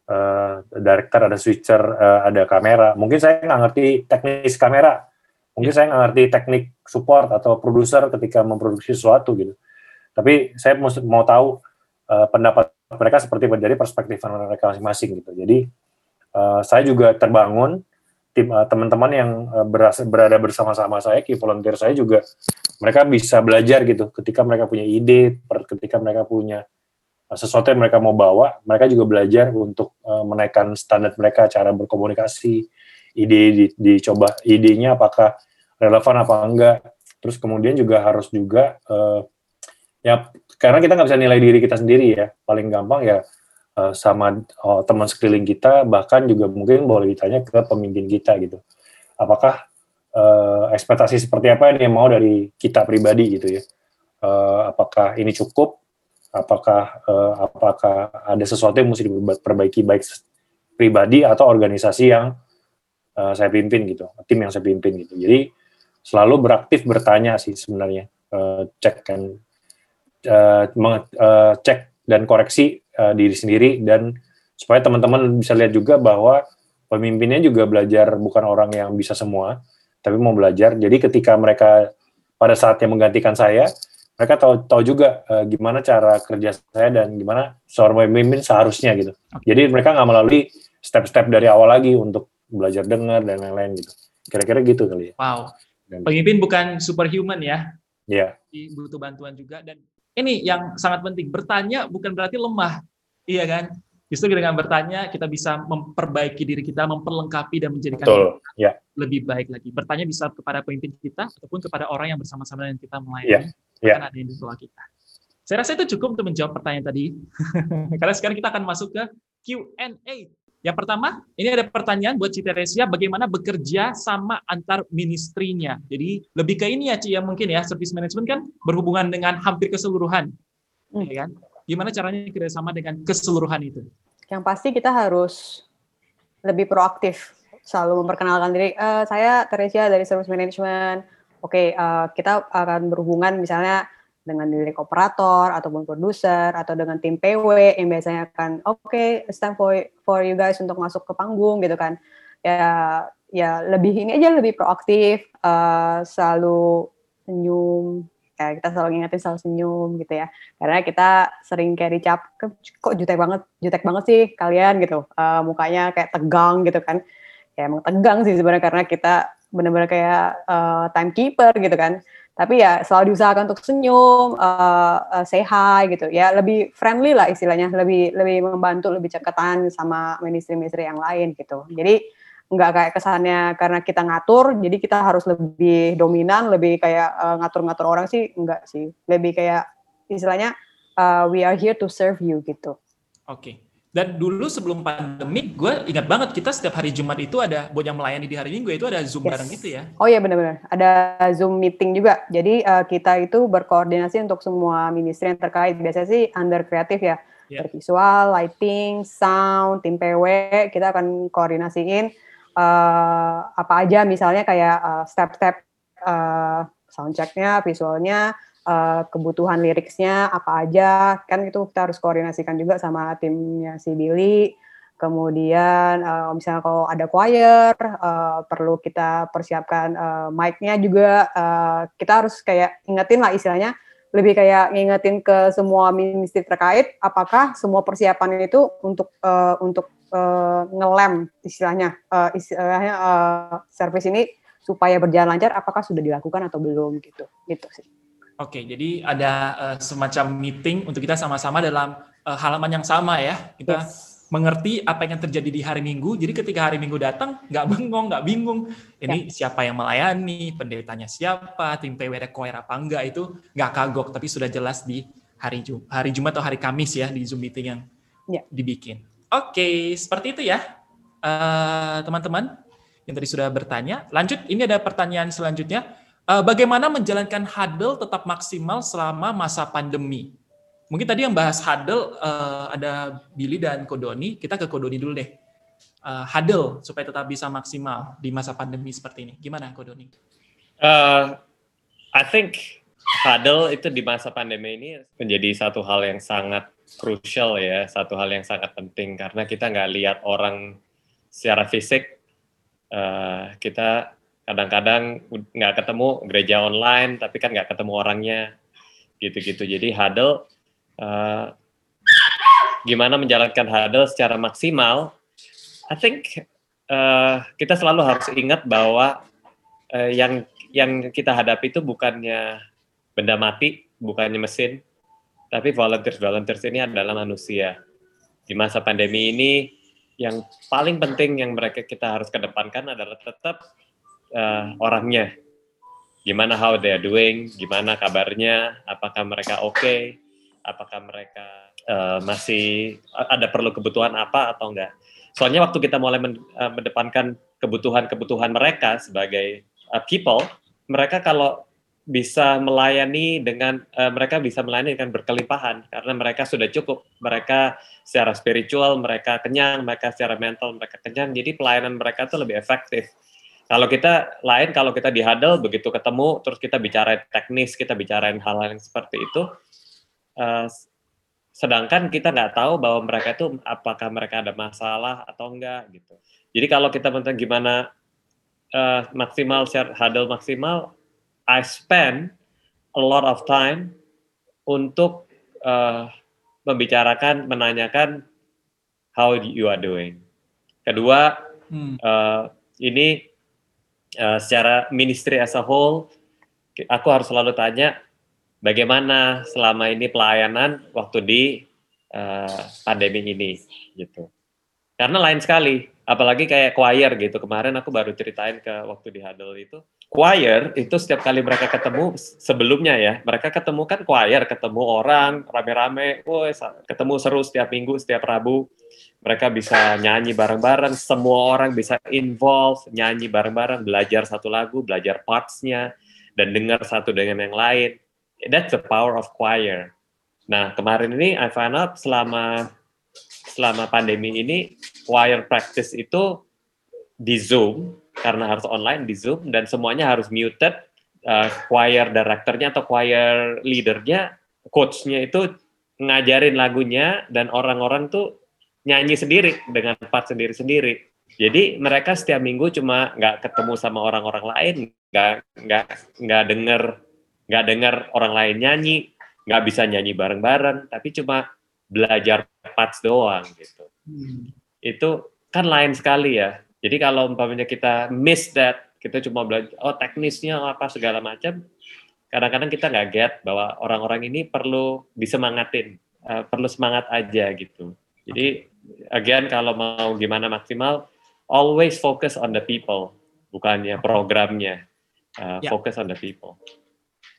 uh, director, ada switcher, uh, ada kamera. Mungkin saya nggak ngerti teknis kamera. Mungkin saya nggak ngerti teknik support atau produser ketika memproduksi sesuatu gitu. Tapi saya mau, mau tahu uh, pendapat mereka seperti dari perspektif mereka masing-masing gitu. Jadi uh, saya juga terbangun tim uh, teman-teman yang uh, berada bersama-sama saya, key volunteer saya juga mereka bisa belajar gitu ketika mereka punya ide, ketika mereka punya sesuatu yang mereka mau bawa, mereka juga belajar untuk uh, menaikkan standar mereka cara berkomunikasi, ide di, dicoba idenya apakah relevan apa enggak. Terus kemudian juga harus juga uh, ya karena kita nggak bisa nilai diri kita sendiri ya, paling gampang ya uh, sama uh, teman sekeliling kita, bahkan juga mungkin boleh ditanya ke pemimpin kita gitu. Apakah uh, ekspektasi seperti apa yang mau dari kita pribadi gitu ya? Uh, apakah ini cukup? Apakah uh, apakah ada sesuatu yang mesti diperbaiki baik pribadi atau organisasi yang uh, saya pimpin gitu, tim yang saya pimpin gitu. Jadi selalu beraktif bertanya sih sebenarnya, uh, cek kan, uh, uh, cek dan koreksi uh, diri sendiri dan supaya teman-teman bisa lihat juga bahwa pemimpinnya juga belajar bukan orang yang bisa semua, tapi mau belajar. Jadi ketika mereka pada saatnya menggantikan saya, mereka tahu tahu juga uh, gimana cara kerja saya dan gimana seorang pemimpin seharusnya gitu. Jadi mereka nggak melalui step-step dari awal lagi untuk belajar dengar dan lain-lain gitu. Kira-kira gitu kali ya. Wow. Pemimpin bukan superhuman ya. Iya. Yeah. Butuh bantuan juga dan ini yang sangat penting. Bertanya bukan berarti lemah, iya kan? Justru dengan bertanya kita bisa memperbaiki diri kita, memperlengkapi dan menjadikan Betul. Ya. lebih baik lagi. Bertanya bisa kepada pemimpin kita ataupun kepada orang yang bersama-sama dengan kita melayani. Ya. Ya. ada yang di bawah kita. Saya rasa itu cukup untuk menjawab pertanyaan tadi. [LAUGHS] Karena sekarang kita akan masuk ke Q&A. Yang pertama, ini ada pertanyaan buat Cita Resia, bagaimana bekerja sama antar ministrinya. Jadi lebih ke ini ya Ci, ya mungkin ya, service management kan berhubungan dengan hampir keseluruhan. Hmm. Ya kan? Gimana caranya kerjasama dengan keseluruhan itu? Yang pasti kita harus lebih proaktif, selalu memperkenalkan diri. Uh, saya Teresia dari service management. Oke, okay, uh, eh, kita akan berhubungan misalnya dengan diri operator ataupun produser atau dengan tim PW yang biasanya akan oke okay, it's time for for you guys untuk masuk ke panggung gitu kan. Ya ya lebih ini aja lebih proaktif uh, selalu senyum. Ya kita selalu ngingetin selalu senyum gitu ya. Karena kita sering carry cap kok jutek banget jutek banget sih kalian? gitu. Uh, mukanya kayak tegang gitu kan. Ya emang tegang sih sebenarnya karena kita benar-benar kayak uh, timekeeper gitu kan tapi ya selalu diusahakan untuk senyum, uh, uh, say hi gitu ya, lebih friendly lah istilahnya, lebih lebih membantu, lebih cekatan sama ministry-ministry yang lain gitu. Jadi nggak kayak kesannya karena kita ngatur, jadi kita harus lebih dominan, lebih kayak ngatur ngatur-ngatur orang sih, enggak sih, lebih kayak istilahnya uh, we are here to serve you gitu. Oke. Okay. Dan dulu sebelum pandemi, gue ingat banget kita setiap hari Jumat itu ada buat yang melayani di hari Minggu itu ada Zoom yes. bareng gitu ya. Oh iya benar-benar. Ada Zoom meeting juga. Jadi uh, kita itu berkoordinasi untuk semua ministry yang terkait. Biasanya sih under kreatif ya. Yeah. Dari visual, lighting, sound, tim PW, kita akan koordinasiin uh, apa aja misalnya kayak uh, step-step uh, soundchecknya, visualnya, uh, kebutuhan liriknya apa aja, kan itu kita harus koordinasikan juga sama timnya si Billy. Kemudian uh, misalnya kalau ada choir, uh, perlu kita persiapkan uh, mic-nya juga. Uh, kita harus kayak ingetin lah istilahnya, lebih kayak ngingetin ke semua ministry terkait, apakah semua persiapan itu untuk uh, untuk uh, ngelem istilahnya, uh, istilahnya uh, service ini supaya berjalan lancar, apakah sudah dilakukan atau belum gitu, gitu sih. Oke, jadi ada uh, semacam meeting untuk kita sama-sama dalam uh, halaman yang sama ya. Kita yes mengerti apa yang terjadi di hari Minggu. Jadi ketika hari Minggu datang, nggak bengong, nggak bingung. Ini ya. siapa yang melayani, pendetanya siapa, tim PW choir apa enggak itu nggak kagok, tapi sudah jelas di hari Jum hari Jumat atau hari Kamis ya di Zoom meeting yang ya. dibikin. Oke, seperti itu ya eh, teman-teman uh, yang tadi sudah bertanya. Lanjut, ini ada pertanyaan selanjutnya. Uh, bagaimana menjalankan huddle tetap maksimal selama masa pandemi? Mungkin tadi yang bahas huddle uh, ada Billy dan Kodoni. Kita ke Kodoni dulu deh. Uh, huddle supaya tetap bisa maksimal di masa pandemi seperti ini. Gimana Kodoni? Uh, I think huddle itu di masa pandemi ini menjadi satu hal yang sangat krusial ya, satu hal yang sangat penting karena kita nggak lihat orang secara fisik. Uh, kita kadang-kadang nggak ketemu gereja online, tapi kan nggak ketemu orangnya gitu-gitu. Jadi huddle uh, gimana menjalankan huddle secara maksimal, I think uh, kita selalu harus ingat bahwa uh, yang yang kita hadapi itu bukannya benda mati, bukannya mesin, tapi volunteers volunteers ini adalah manusia. Di masa pandemi ini, yang paling penting yang mereka kita harus kedepankan adalah tetap uh, orangnya. Gimana how they are doing, gimana kabarnya, apakah mereka oke, okay, apakah mereka uh, masih ada perlu kebutuhan apa atau enggak. Soalnya waktu kita mulai men, uh, mendepankan kebutuhan-kebutuhan mereka sebagai uh, people, mereka kalau bisa melayani dengan uh, mereka bisa melayani dengan berkelimpahan karena mereka sudah cukup mereka secara spiritual mereka kenyang mereka secara mental mereka kenyang jadi pelayanan mereka itu lebih efektif kalau kita lain kalau kita di huddle begitu ketemu terus kita bicara teknis kita bicarain hal-hal yang seperti itu Uh, sedangkan kita nggak tahu bahwa mereka itu apakah mereka ada masalah atau enggak gitu. Jadi kalau kita tentang gimana uh, maksimal share huddle maksimal, I spend a lot of time untuk uh, membicarakan, menanyakan how you are doing. Kedua, hmm. uh, ini uh, secara ministry as a whole, aku harus selalu tanya bagaimana selama ini pelayanan waktu di uh, pandemi ini gitu. Karena lain sekali, apalagi kayak choir gitu. Kemarin aku baru ceritain ke waktu di Huddle itu, choir itu setiap kali mereka ketemu sebelumnya ya, mereka ketemu kan choir, ketemu orang rame-rame, ketemu seru setiap minggu, setiap Rabu. Mereka bisa nyanyi bareng-bareng, semua orang bisa involve, nyanyi bareng-bareng, belajar satu lagu, belajar parts-nya, dan dengar satu dengan yang lain that's the power of choir. Nah, kemarin ini I found out selama selama pandemi ini choir practice itu di Zoom karena harus online di Zoom dan semuanya harus muted. Uh, choir directornya atau choir leadernya, coachnya itu ngajarin lagunya dan orang-orang tuh nyanyi sendiri dengan part sendiri-sendiri. Jadi mereka setiap minggu cuma nggak ketemu sama orang-orang lain, nggak nggak nggak denger nggak dengar orang lain nyanyi, nggak bisa nyanyi bareng-bareng, tapi cuma belajar parts doang gitu. Hmm. Itu kan lain sekali ya. Jadi kalau umpamanya kita miss that, kita cuma belajar oh teknisnya apa segala macam, kadang-kadang kita nggak get bahwa orang-orang ini perlu disemangatin, uh, perlu semangat aja gitu. Jadi again kalau mau gimana maksimal, always focus on the people, bukannya programnya. Uh, ya. Focus on the people.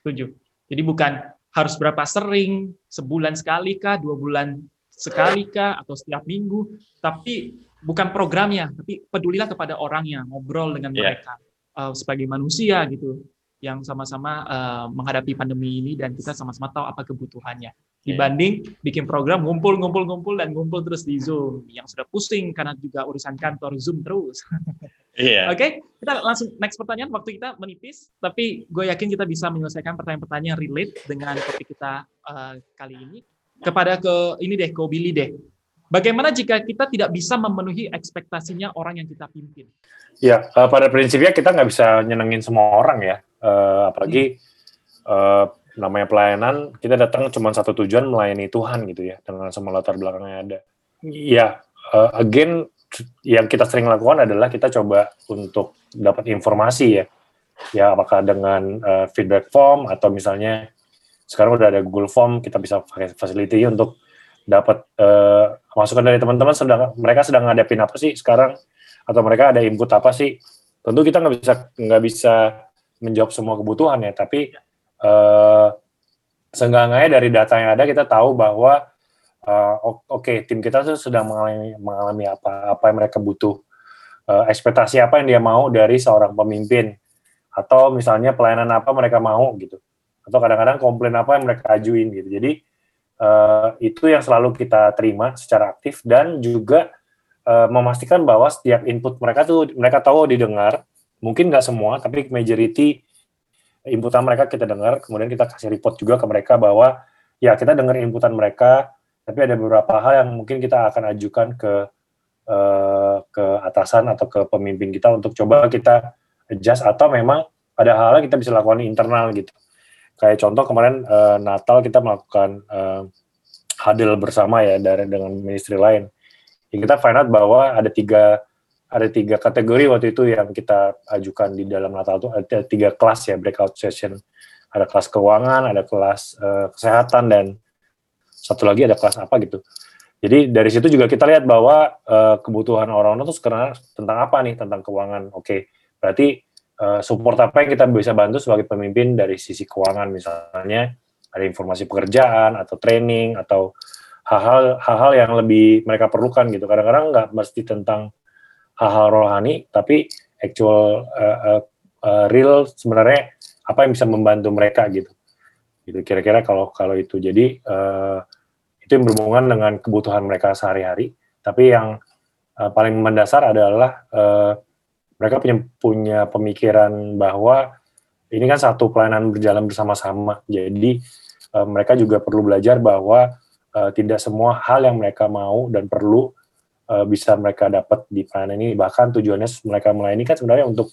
Setuju. Jadi bukan harus berapa sering, sebulan sekali kah, dua bulan sekali kah, atau setiap minggu, tapi bukan programnya, tapi pedulilah kepada orangnya, ngobrol dengan yeah. mereka uh, sebagai manusia gitu. Yang sama-sama uh, menghadapi pandemi ini dan kita sama-sama tahu apa kebutuhannya. Dibanding bikin program ngumpul, ngumpul, ngumpul dan ngumpul terus di Zoom yang sudah pusing karena juga urusan kantor Zoom terus. [LAUGHS] Iya. Oke, okay, kita langsung next pertanyaan. Waktu kita menipis, tapi gue yakin kita bisa menyelesaikan pertanyaan-pertanyaan relate dengan topik kita uh, kali ini. Kepada ke ini deh, ke Billy deh. Bagaimana jika kita tidak bisa memenuhi ekspektasinya orang yang kita pimpin? Ya, uh, pada prinsipnya kita nggak bisa nyenengin semua orang ya. Uh, apalagi hmm. uh, namanya pelayanan, kita datang cuma satu tujuan melayani Tuhan gitu ya, dengan semua latar belakang yang ada. Ya, uh, again yang kita sering lakukan adalah kita coba untuk dapat informasi ya, ya apakah dengan uh, feedback form atau misalnya sekarang udah ada Google Form kita bisa pakai facility untuk dapat uh, masukan dari teman-teman sedang mereka sedang ngadepin apa sih sekarang atau mereka ada input apa sih tentu kita nggak bisa nggak bisa menjawab semua kebutuhan ya. Tapi uh, seenggaknya dari data yang ada kita tahu bahwa uh, oke okay, tim kita tuh sedang mengalami mengalami apa apa yang mereka butuh. Uh, ekspektasi apa yang dia mau dari seorang pemimpin? Atau misalnya pelayanan apa mereka mau gitu. Atau kadang-kadang komplain apa yang mereka ajuin gitu. Jadi uh, itu yang selalu kita terima secara aktif dan juga uh, memastikan bahwa setiap input mereka tuh mereka tahu didengar mungkin nggak semua tapi majority inputan mereka kita dengar kemudian kita kasih report juga ke mereka bahwa ya kita dengar inputan mereka tapi ada beberapa hal yang mungkin kita akan ajukan ke uh, ke atasan atau ke pemimpin kita untuk coba kita adjust atau memang ada hal yang kita bisa lakukan internal gitu. Kayak contoh kemarin uh, Natal kita melakukan uh, huddle bersama ya dari dengan ministry lain. Ya, kita find out bahwa ada tiga ada tiga kategori waktu itu yang kita ajukan di dalam Natal itu ada tiga kelas ya breakout session. Ada kelas keuangan, ada kelas uh, kesehatan dan satu lagi ada kelas apa gitu. Jadi dari situ juga kita lihat bahwa uh, kebutuhan orang-orang itu sekarang tentang apa nih tentang keuangan. Oke, okay. berarti uh, support apa yang kita bisa bantu sebagai pemimpin dari sisi keuangan misalnya ada informasi pekerjaan atau training atau hal-hal yang lebih mereka perlukan gitu. Kadang-kadang nggak mesti tentang hal-hal rohani, tapi actual uh, uh, uh, real sebenarnya apa yang bisa membantu mereka gitu. Gitu kira-kira kalau kalau itu jadi uh, itu yang berhubungan dengan kebutuhan mereka sehari-hari. Tapi yang uh, paling mendasar adalah uh, mereka punya punya pemikiran bahwa ini kan satu pelayanan berjalan bersama-sama. Jadi uh, mereka juga perlu belajar bahwa uh, tidak semua hal yang mereka mau dan perlu uh, bisa mereka dapat di pelayanan ini. Bahkan tujuannya mereka melayani kan sebenarnya untuk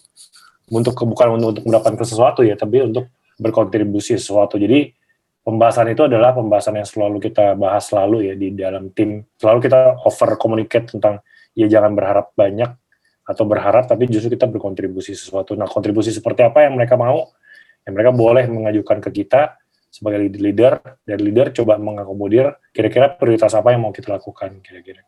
untuk bukan untuk, untuk mendapatkan sesuatu ya, tapi untuk berkontribusi sesuatu. Jadi pembahasan itu adalah pembahasan yang selalu kita bahas selalu ya di dalam tim. Selalu kita over communicate tentang ya jangan berharap banyak atau berharap tapi justru kita berkontribusi sesuatu. Nah, kontribusi seperti apa yang mereka mau? Yang mereka boleh mengajukan ke kita sebagai leader dan leader coba mengakomodir kira-kira prioritas apa yang mau kita lakukan kira-kira.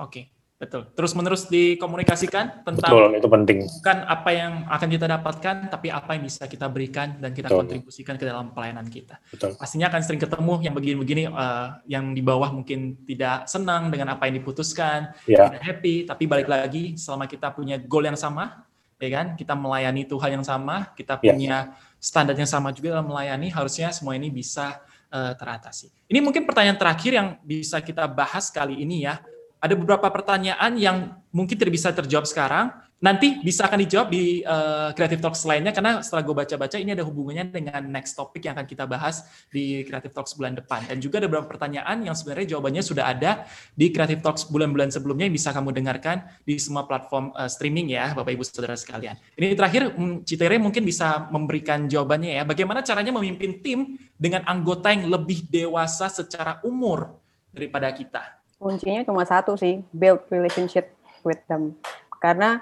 Oke. Betul. Terus menerus dikomunikasikan tentang Betul, itu penting. Bukan apa yang akan kita dapatkan, tapi apa yang bisa kita berikan dan kita Betul. kontribusikan ke dalam pelayanan kita. Betul. Pastinya akan sering ketemu yang begini-begini, uh, yang di bawah mungkin tidak senang dengan apa yang diputuskan, ya. tidak happy, tapi balik lagi selama kita punya goal yang sama, ya kan, kita melayani Tuhan yang sama, kita ya. punya standar yang sama juga dalam melayani, harusnya semua ini bisa uh, teratasi. Ini mungkin pertanyaan terakhir yang bisa kita bahas kali ini ya ada beberapa pertanyaan yang mungkin tidak bisa terjawab sekarang. Nanti bisa akan dijawab di uh, Creative Talks lainnya karena setelah gue baca-baca ini ada hubungannya dengan next topic yang akan kita bahas di Creative Talks bulan depan. Dan juga ada beberapa pertanyaan yang sebenarnya jawabannya sudah ada di Creative Talks bulan-bulan sebelumnya yang bisa kamu dengarkan di semua platform uh, streaming ya, Bapak Ibu Saudara sekalian. Ini terakhir hmm, Citere mungkin bisa memberikan jawabannya ya. Bagaimana caranya memimpin tim dengan anggota yang lebih dewasa secara umur daripada kita? Kuncinya cuma satu sih, build relationship with them. Karena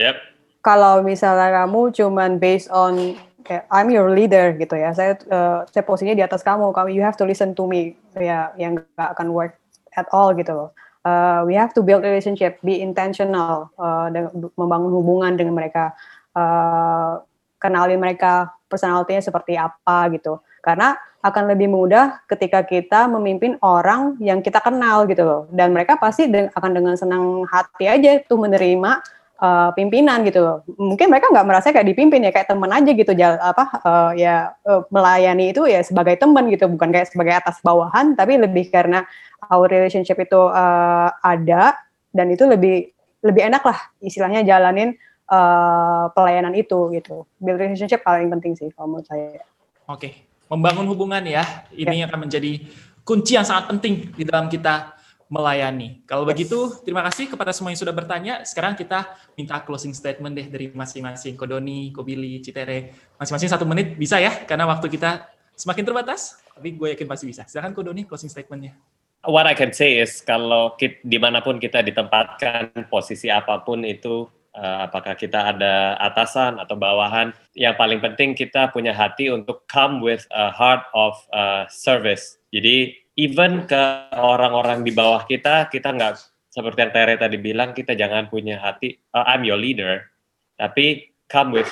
yep. kalau misalnya kamu cuman based on kayak I'm your leader gitu ya, saya uh, saya posisinya di atas kamu, kamu you have to listen to me, ya yang nggak akan work at all gitu loh. Uh, we have to build relationship, be intentional, uh, dengan, membangun hubungan dengan mereka, uh, kenalin mereka personalitinya seperti apa gitu. Karena akan lebih mudah ketika kita memimpin orang yang kita kenal gitu loh. Dan mereka pasti de akan dengan senang hati aja tuh menerima uh, pimpinan gitu loh. Mungkin mereka nggak merasa kayak dipimpin ya kayak teman aja gitu jal, apa uh, ya uh, melayani itu ya sebagai teman gitu bukan kayak sebagai atas bawahan tapi lebih karena our relationship itu uh, ada dan itu lebih lebih enak lah istilahnya jalanin uh, pelayanan itu gitu. Build relationship paling penting sih kalau menurut saya. Oke, membangun hubungan ya ini ya. akan menjadi kunci yang sangat penting di dalam kita melayani. Kalau begitu, terima kasih kepada semua yang sudah bertanya. Sekarang kita minta closing statement deh dari masing-masing. Kodoni, Kobili, Citere. Masing-masing satu menit bisa ya, karena waktu kita semakin terbatas. Tapi gue yakin pasti bisa. Silahkan Kodoni, closing statementnya. What I can say is, kalau kita, di mana pun kita ditempatkan, posisi apa pun itu, uh, apakah kita ada atasan atau bawahan, yang paling penting kita punya hati untuk come with a heart of uh, service. Jadi even ke orang-orang di bawah kita, kita nggak seperti yang Tere tadi bilang, kita jangan punya hati, uh, I'm your leader, tapi come with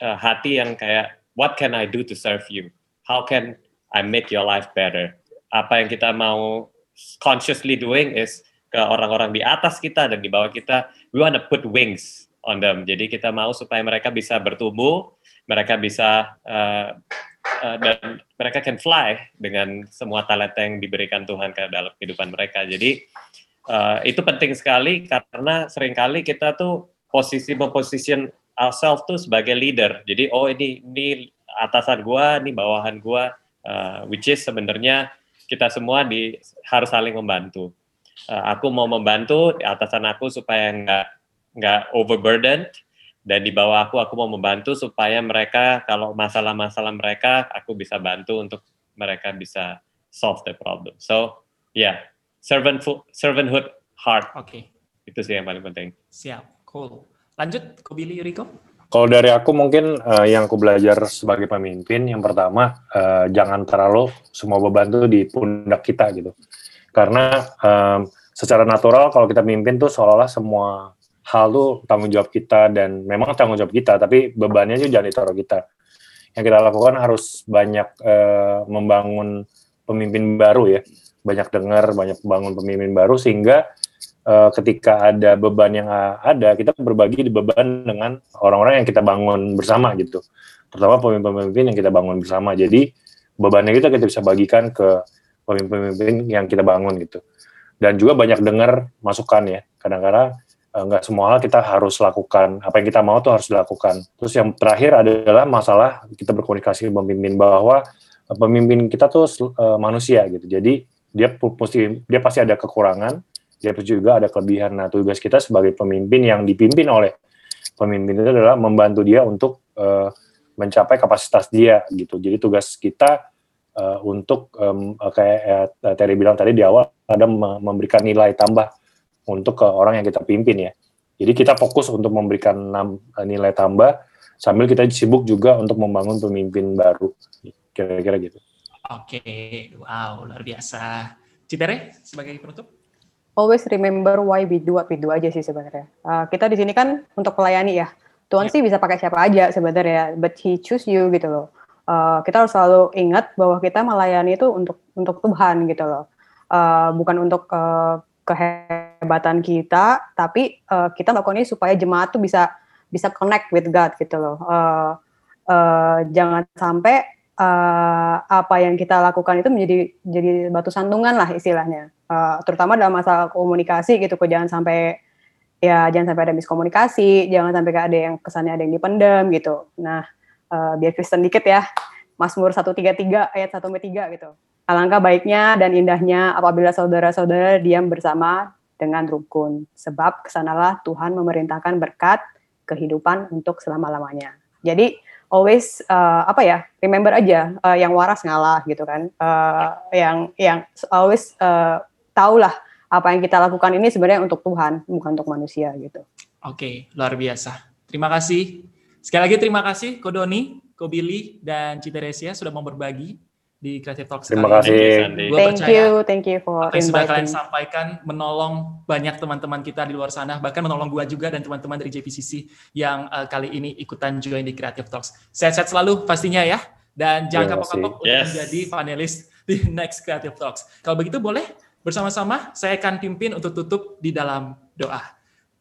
uh, hati yang kayak, what can I do to serve you? How can I make your life better? Apa yang kita mau consciously doing is ke orang-orang di atas kita dan di bawah kita, we want to put wings on them. Jadi kita mau supaya mereka bisa bertumbuh, mereka bisa uh, uh, dan mereka can fly dengan semua talenta yang diberikan Tuhan ke dalam kehidupan mereka. Jadi uh, itu penting sekali karena sering kali kita tuh posisi memposition ourselves tuh sebagai leader. Jadi oh ini ini atasan gua, ini bawahan gua, uh, which is sebenarnya kita semua di harus saling membantu. Uh, aku mau membantu atasan aku supaya nggak nggak overburdened dan di bawah aku aku mau membantu supaya mereka kalau masalah-masalah mereka aku bisa bantu untuk mereka bisa solve the problem. So yeah, servanthood servanthood heart. Oke. Okay. Itu sih yang paling penting. Siap, cool. Lanjut, Kobili Yuriko. Kalau dari aku mungkin uh, yang aku belajar sebagai pemimpin, yang pertama uh, jangan terlalu semua beban itu di pundak kita gitu. Karena um, secara natural kalau kita mimpin tuh seolah-olah semua hal tuh tanggung jawab kita dan memang tanggung jawab kita tapi bebannya juga jangan ditaruh kita. Yang kita lakukan harus banyak uh, membangun pemimpin baru ya. Banyak dengar banyak bangun pemimpin baru sehingga uh, ketika ada beban yang ada kita berbagi di beban dengan orang-orang yang kita bangun bersama gitu. Terutama pemimpin-pemimpin yang kita bangun bersama. Jadi bebannya kita kita bisa bagikan ke pemimpin-pemimpin yang kita bangun gitu. Dan juga banyak dengar masukan ya. Kadang-kadang Eh, nggak semua hal kita harus lakukan. Apa yang kita mau tuh harus dilakukan. Terus yang terakhir adalah masalah kita berkomunikasi pemimpin bahwa eh, pemimpin kita tuh uh, manusia gitu. Jadi dia pasti dia pasti ada kekurangan dia juga ada kelebihan. Nah tugas kita sebagai pemimpin yang dipimpin oleh pemimpin itu adalah membantu dia untuk uh, mencapai kapasitas dia gitu. Jadi tugas kita uh, untuk um, kayak uh, Terry bilang tadi di awal ada memberikan nilai tambah untuk ke orang yang kita pimpin ya. Jadi kita fokus untuk memberikan nilai tambah sambil kita sibuk juga untuk membangun pemimpin baru. Kira-kira gitu. Oke, wow, luar biasa. Citere sebagai penutup? Always remember why we do what we do aja sih sebenarnya. Uh, kita di sini kan untuk melayani ya. Tuhan yeah. sih bisa pakai siapa aja sebenarnya, but He choose you gitu loh. Uh, kita harus selalu ingat bahwa kita melayani itu untuk untuk Tuhan gitu loh, uh, bukan untuk uh, kehebatan kita, tapi uh, kita melakukan ini supaya jemaat tuh bisa bisa connect with God gitu loh. Uh, uh, jangan sampai uh, apa yang kita lakukan itu menjadi jadi batu sandungan lah istilahnya. Uh, terutama dalam masalah komunikasi gitu, kok jangan sampai ya jangan sampai ada miskomunikasi, jangan sampai ada yang kesannya ada yang dipendam gitu. Nah, uh, biar Kristen dikit ya. Mazmur 133 ayat 1 sampai 3 gitu. Alangkah baiknya dan indahnya apabila saudara-saudara diam bersama dengan rukun, sebab ke sanalah Tuhan memerintahkan berkat kehidupan untuk selama-lamanya. Jadi always uh, apa ya, remember aja uh, yang waras ngalah gitu kan, uh, yang yang always uh, tahulah apa yang kita lakukan ini sebenarnya untuk Tuhan, bukan untuk manusia gitu. Oke, luar biasa. Terima kasih. Sekali lagi terima kasih Kodoni, Kobili, dan Citeresia sudah mau berbagi di Creative Talks. Terima kasih. Gua thank percaya you, thank you for apa yang sudah kalian sampaikan menolong banyak teman-teman kita di luar sana, bahkan menolong gua juga dan teman-teman dari JPCC yang uh, kali ini ikutan join di Creative Talks. Sehat-sehat selalu pastinya ya, dan jangan kapok-kapok untuk yes. menjadi panelis di [LAUGHS] next Creative Talks. Kalau begitu boleh bersama-sama saya akan pimpin untuk tutup di dalam doa.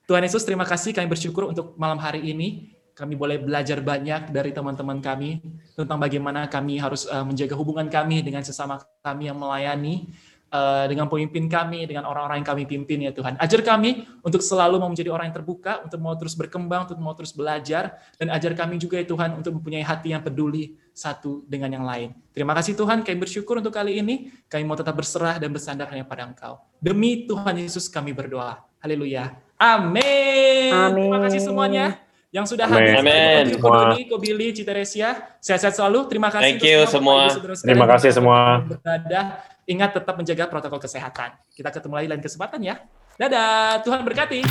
Tuhan Yesus, terima kasih kami bersyukur untuk malam hari ini. Kami boleh belajar banyak dari teman-teman kami tentang bagaimana kami harus uh, menjaga hubungan kami dengan sesama kami yang melayani, uh, dengan pemimpin kami, dengan orang-orang yang kami pimpin ya Tuhan. Ajar kami untuk selalu mau menjadi orang yang terbuka, untuk mau terus berkembang, untuk mau terus belajar, dan ajar kami juga ya Tuhan untuk mempunyai hati yang peduli satu dengan yang lain. Terima kasih Tuhan, kami bersyukur untuk kali ini. Kami mau tetap berserah dan bersandar hanya pada Engkau. Demi Tuhan Yesus kami berdoa. Haleluya. Amin. Amin. Terima kasih semuanya yang sudah hadir. Amin. Ko Doni, Ko Billy, Citeresia. Sehat-sehat selalu. Terima kasih. Thank you semua. Sekalian Terima kasih semua. Berada. Ingat tetap menjaga protokol kesehatan. Kita ketemu lagi lain kesempatan ya. Dadah. Tuhan berkati.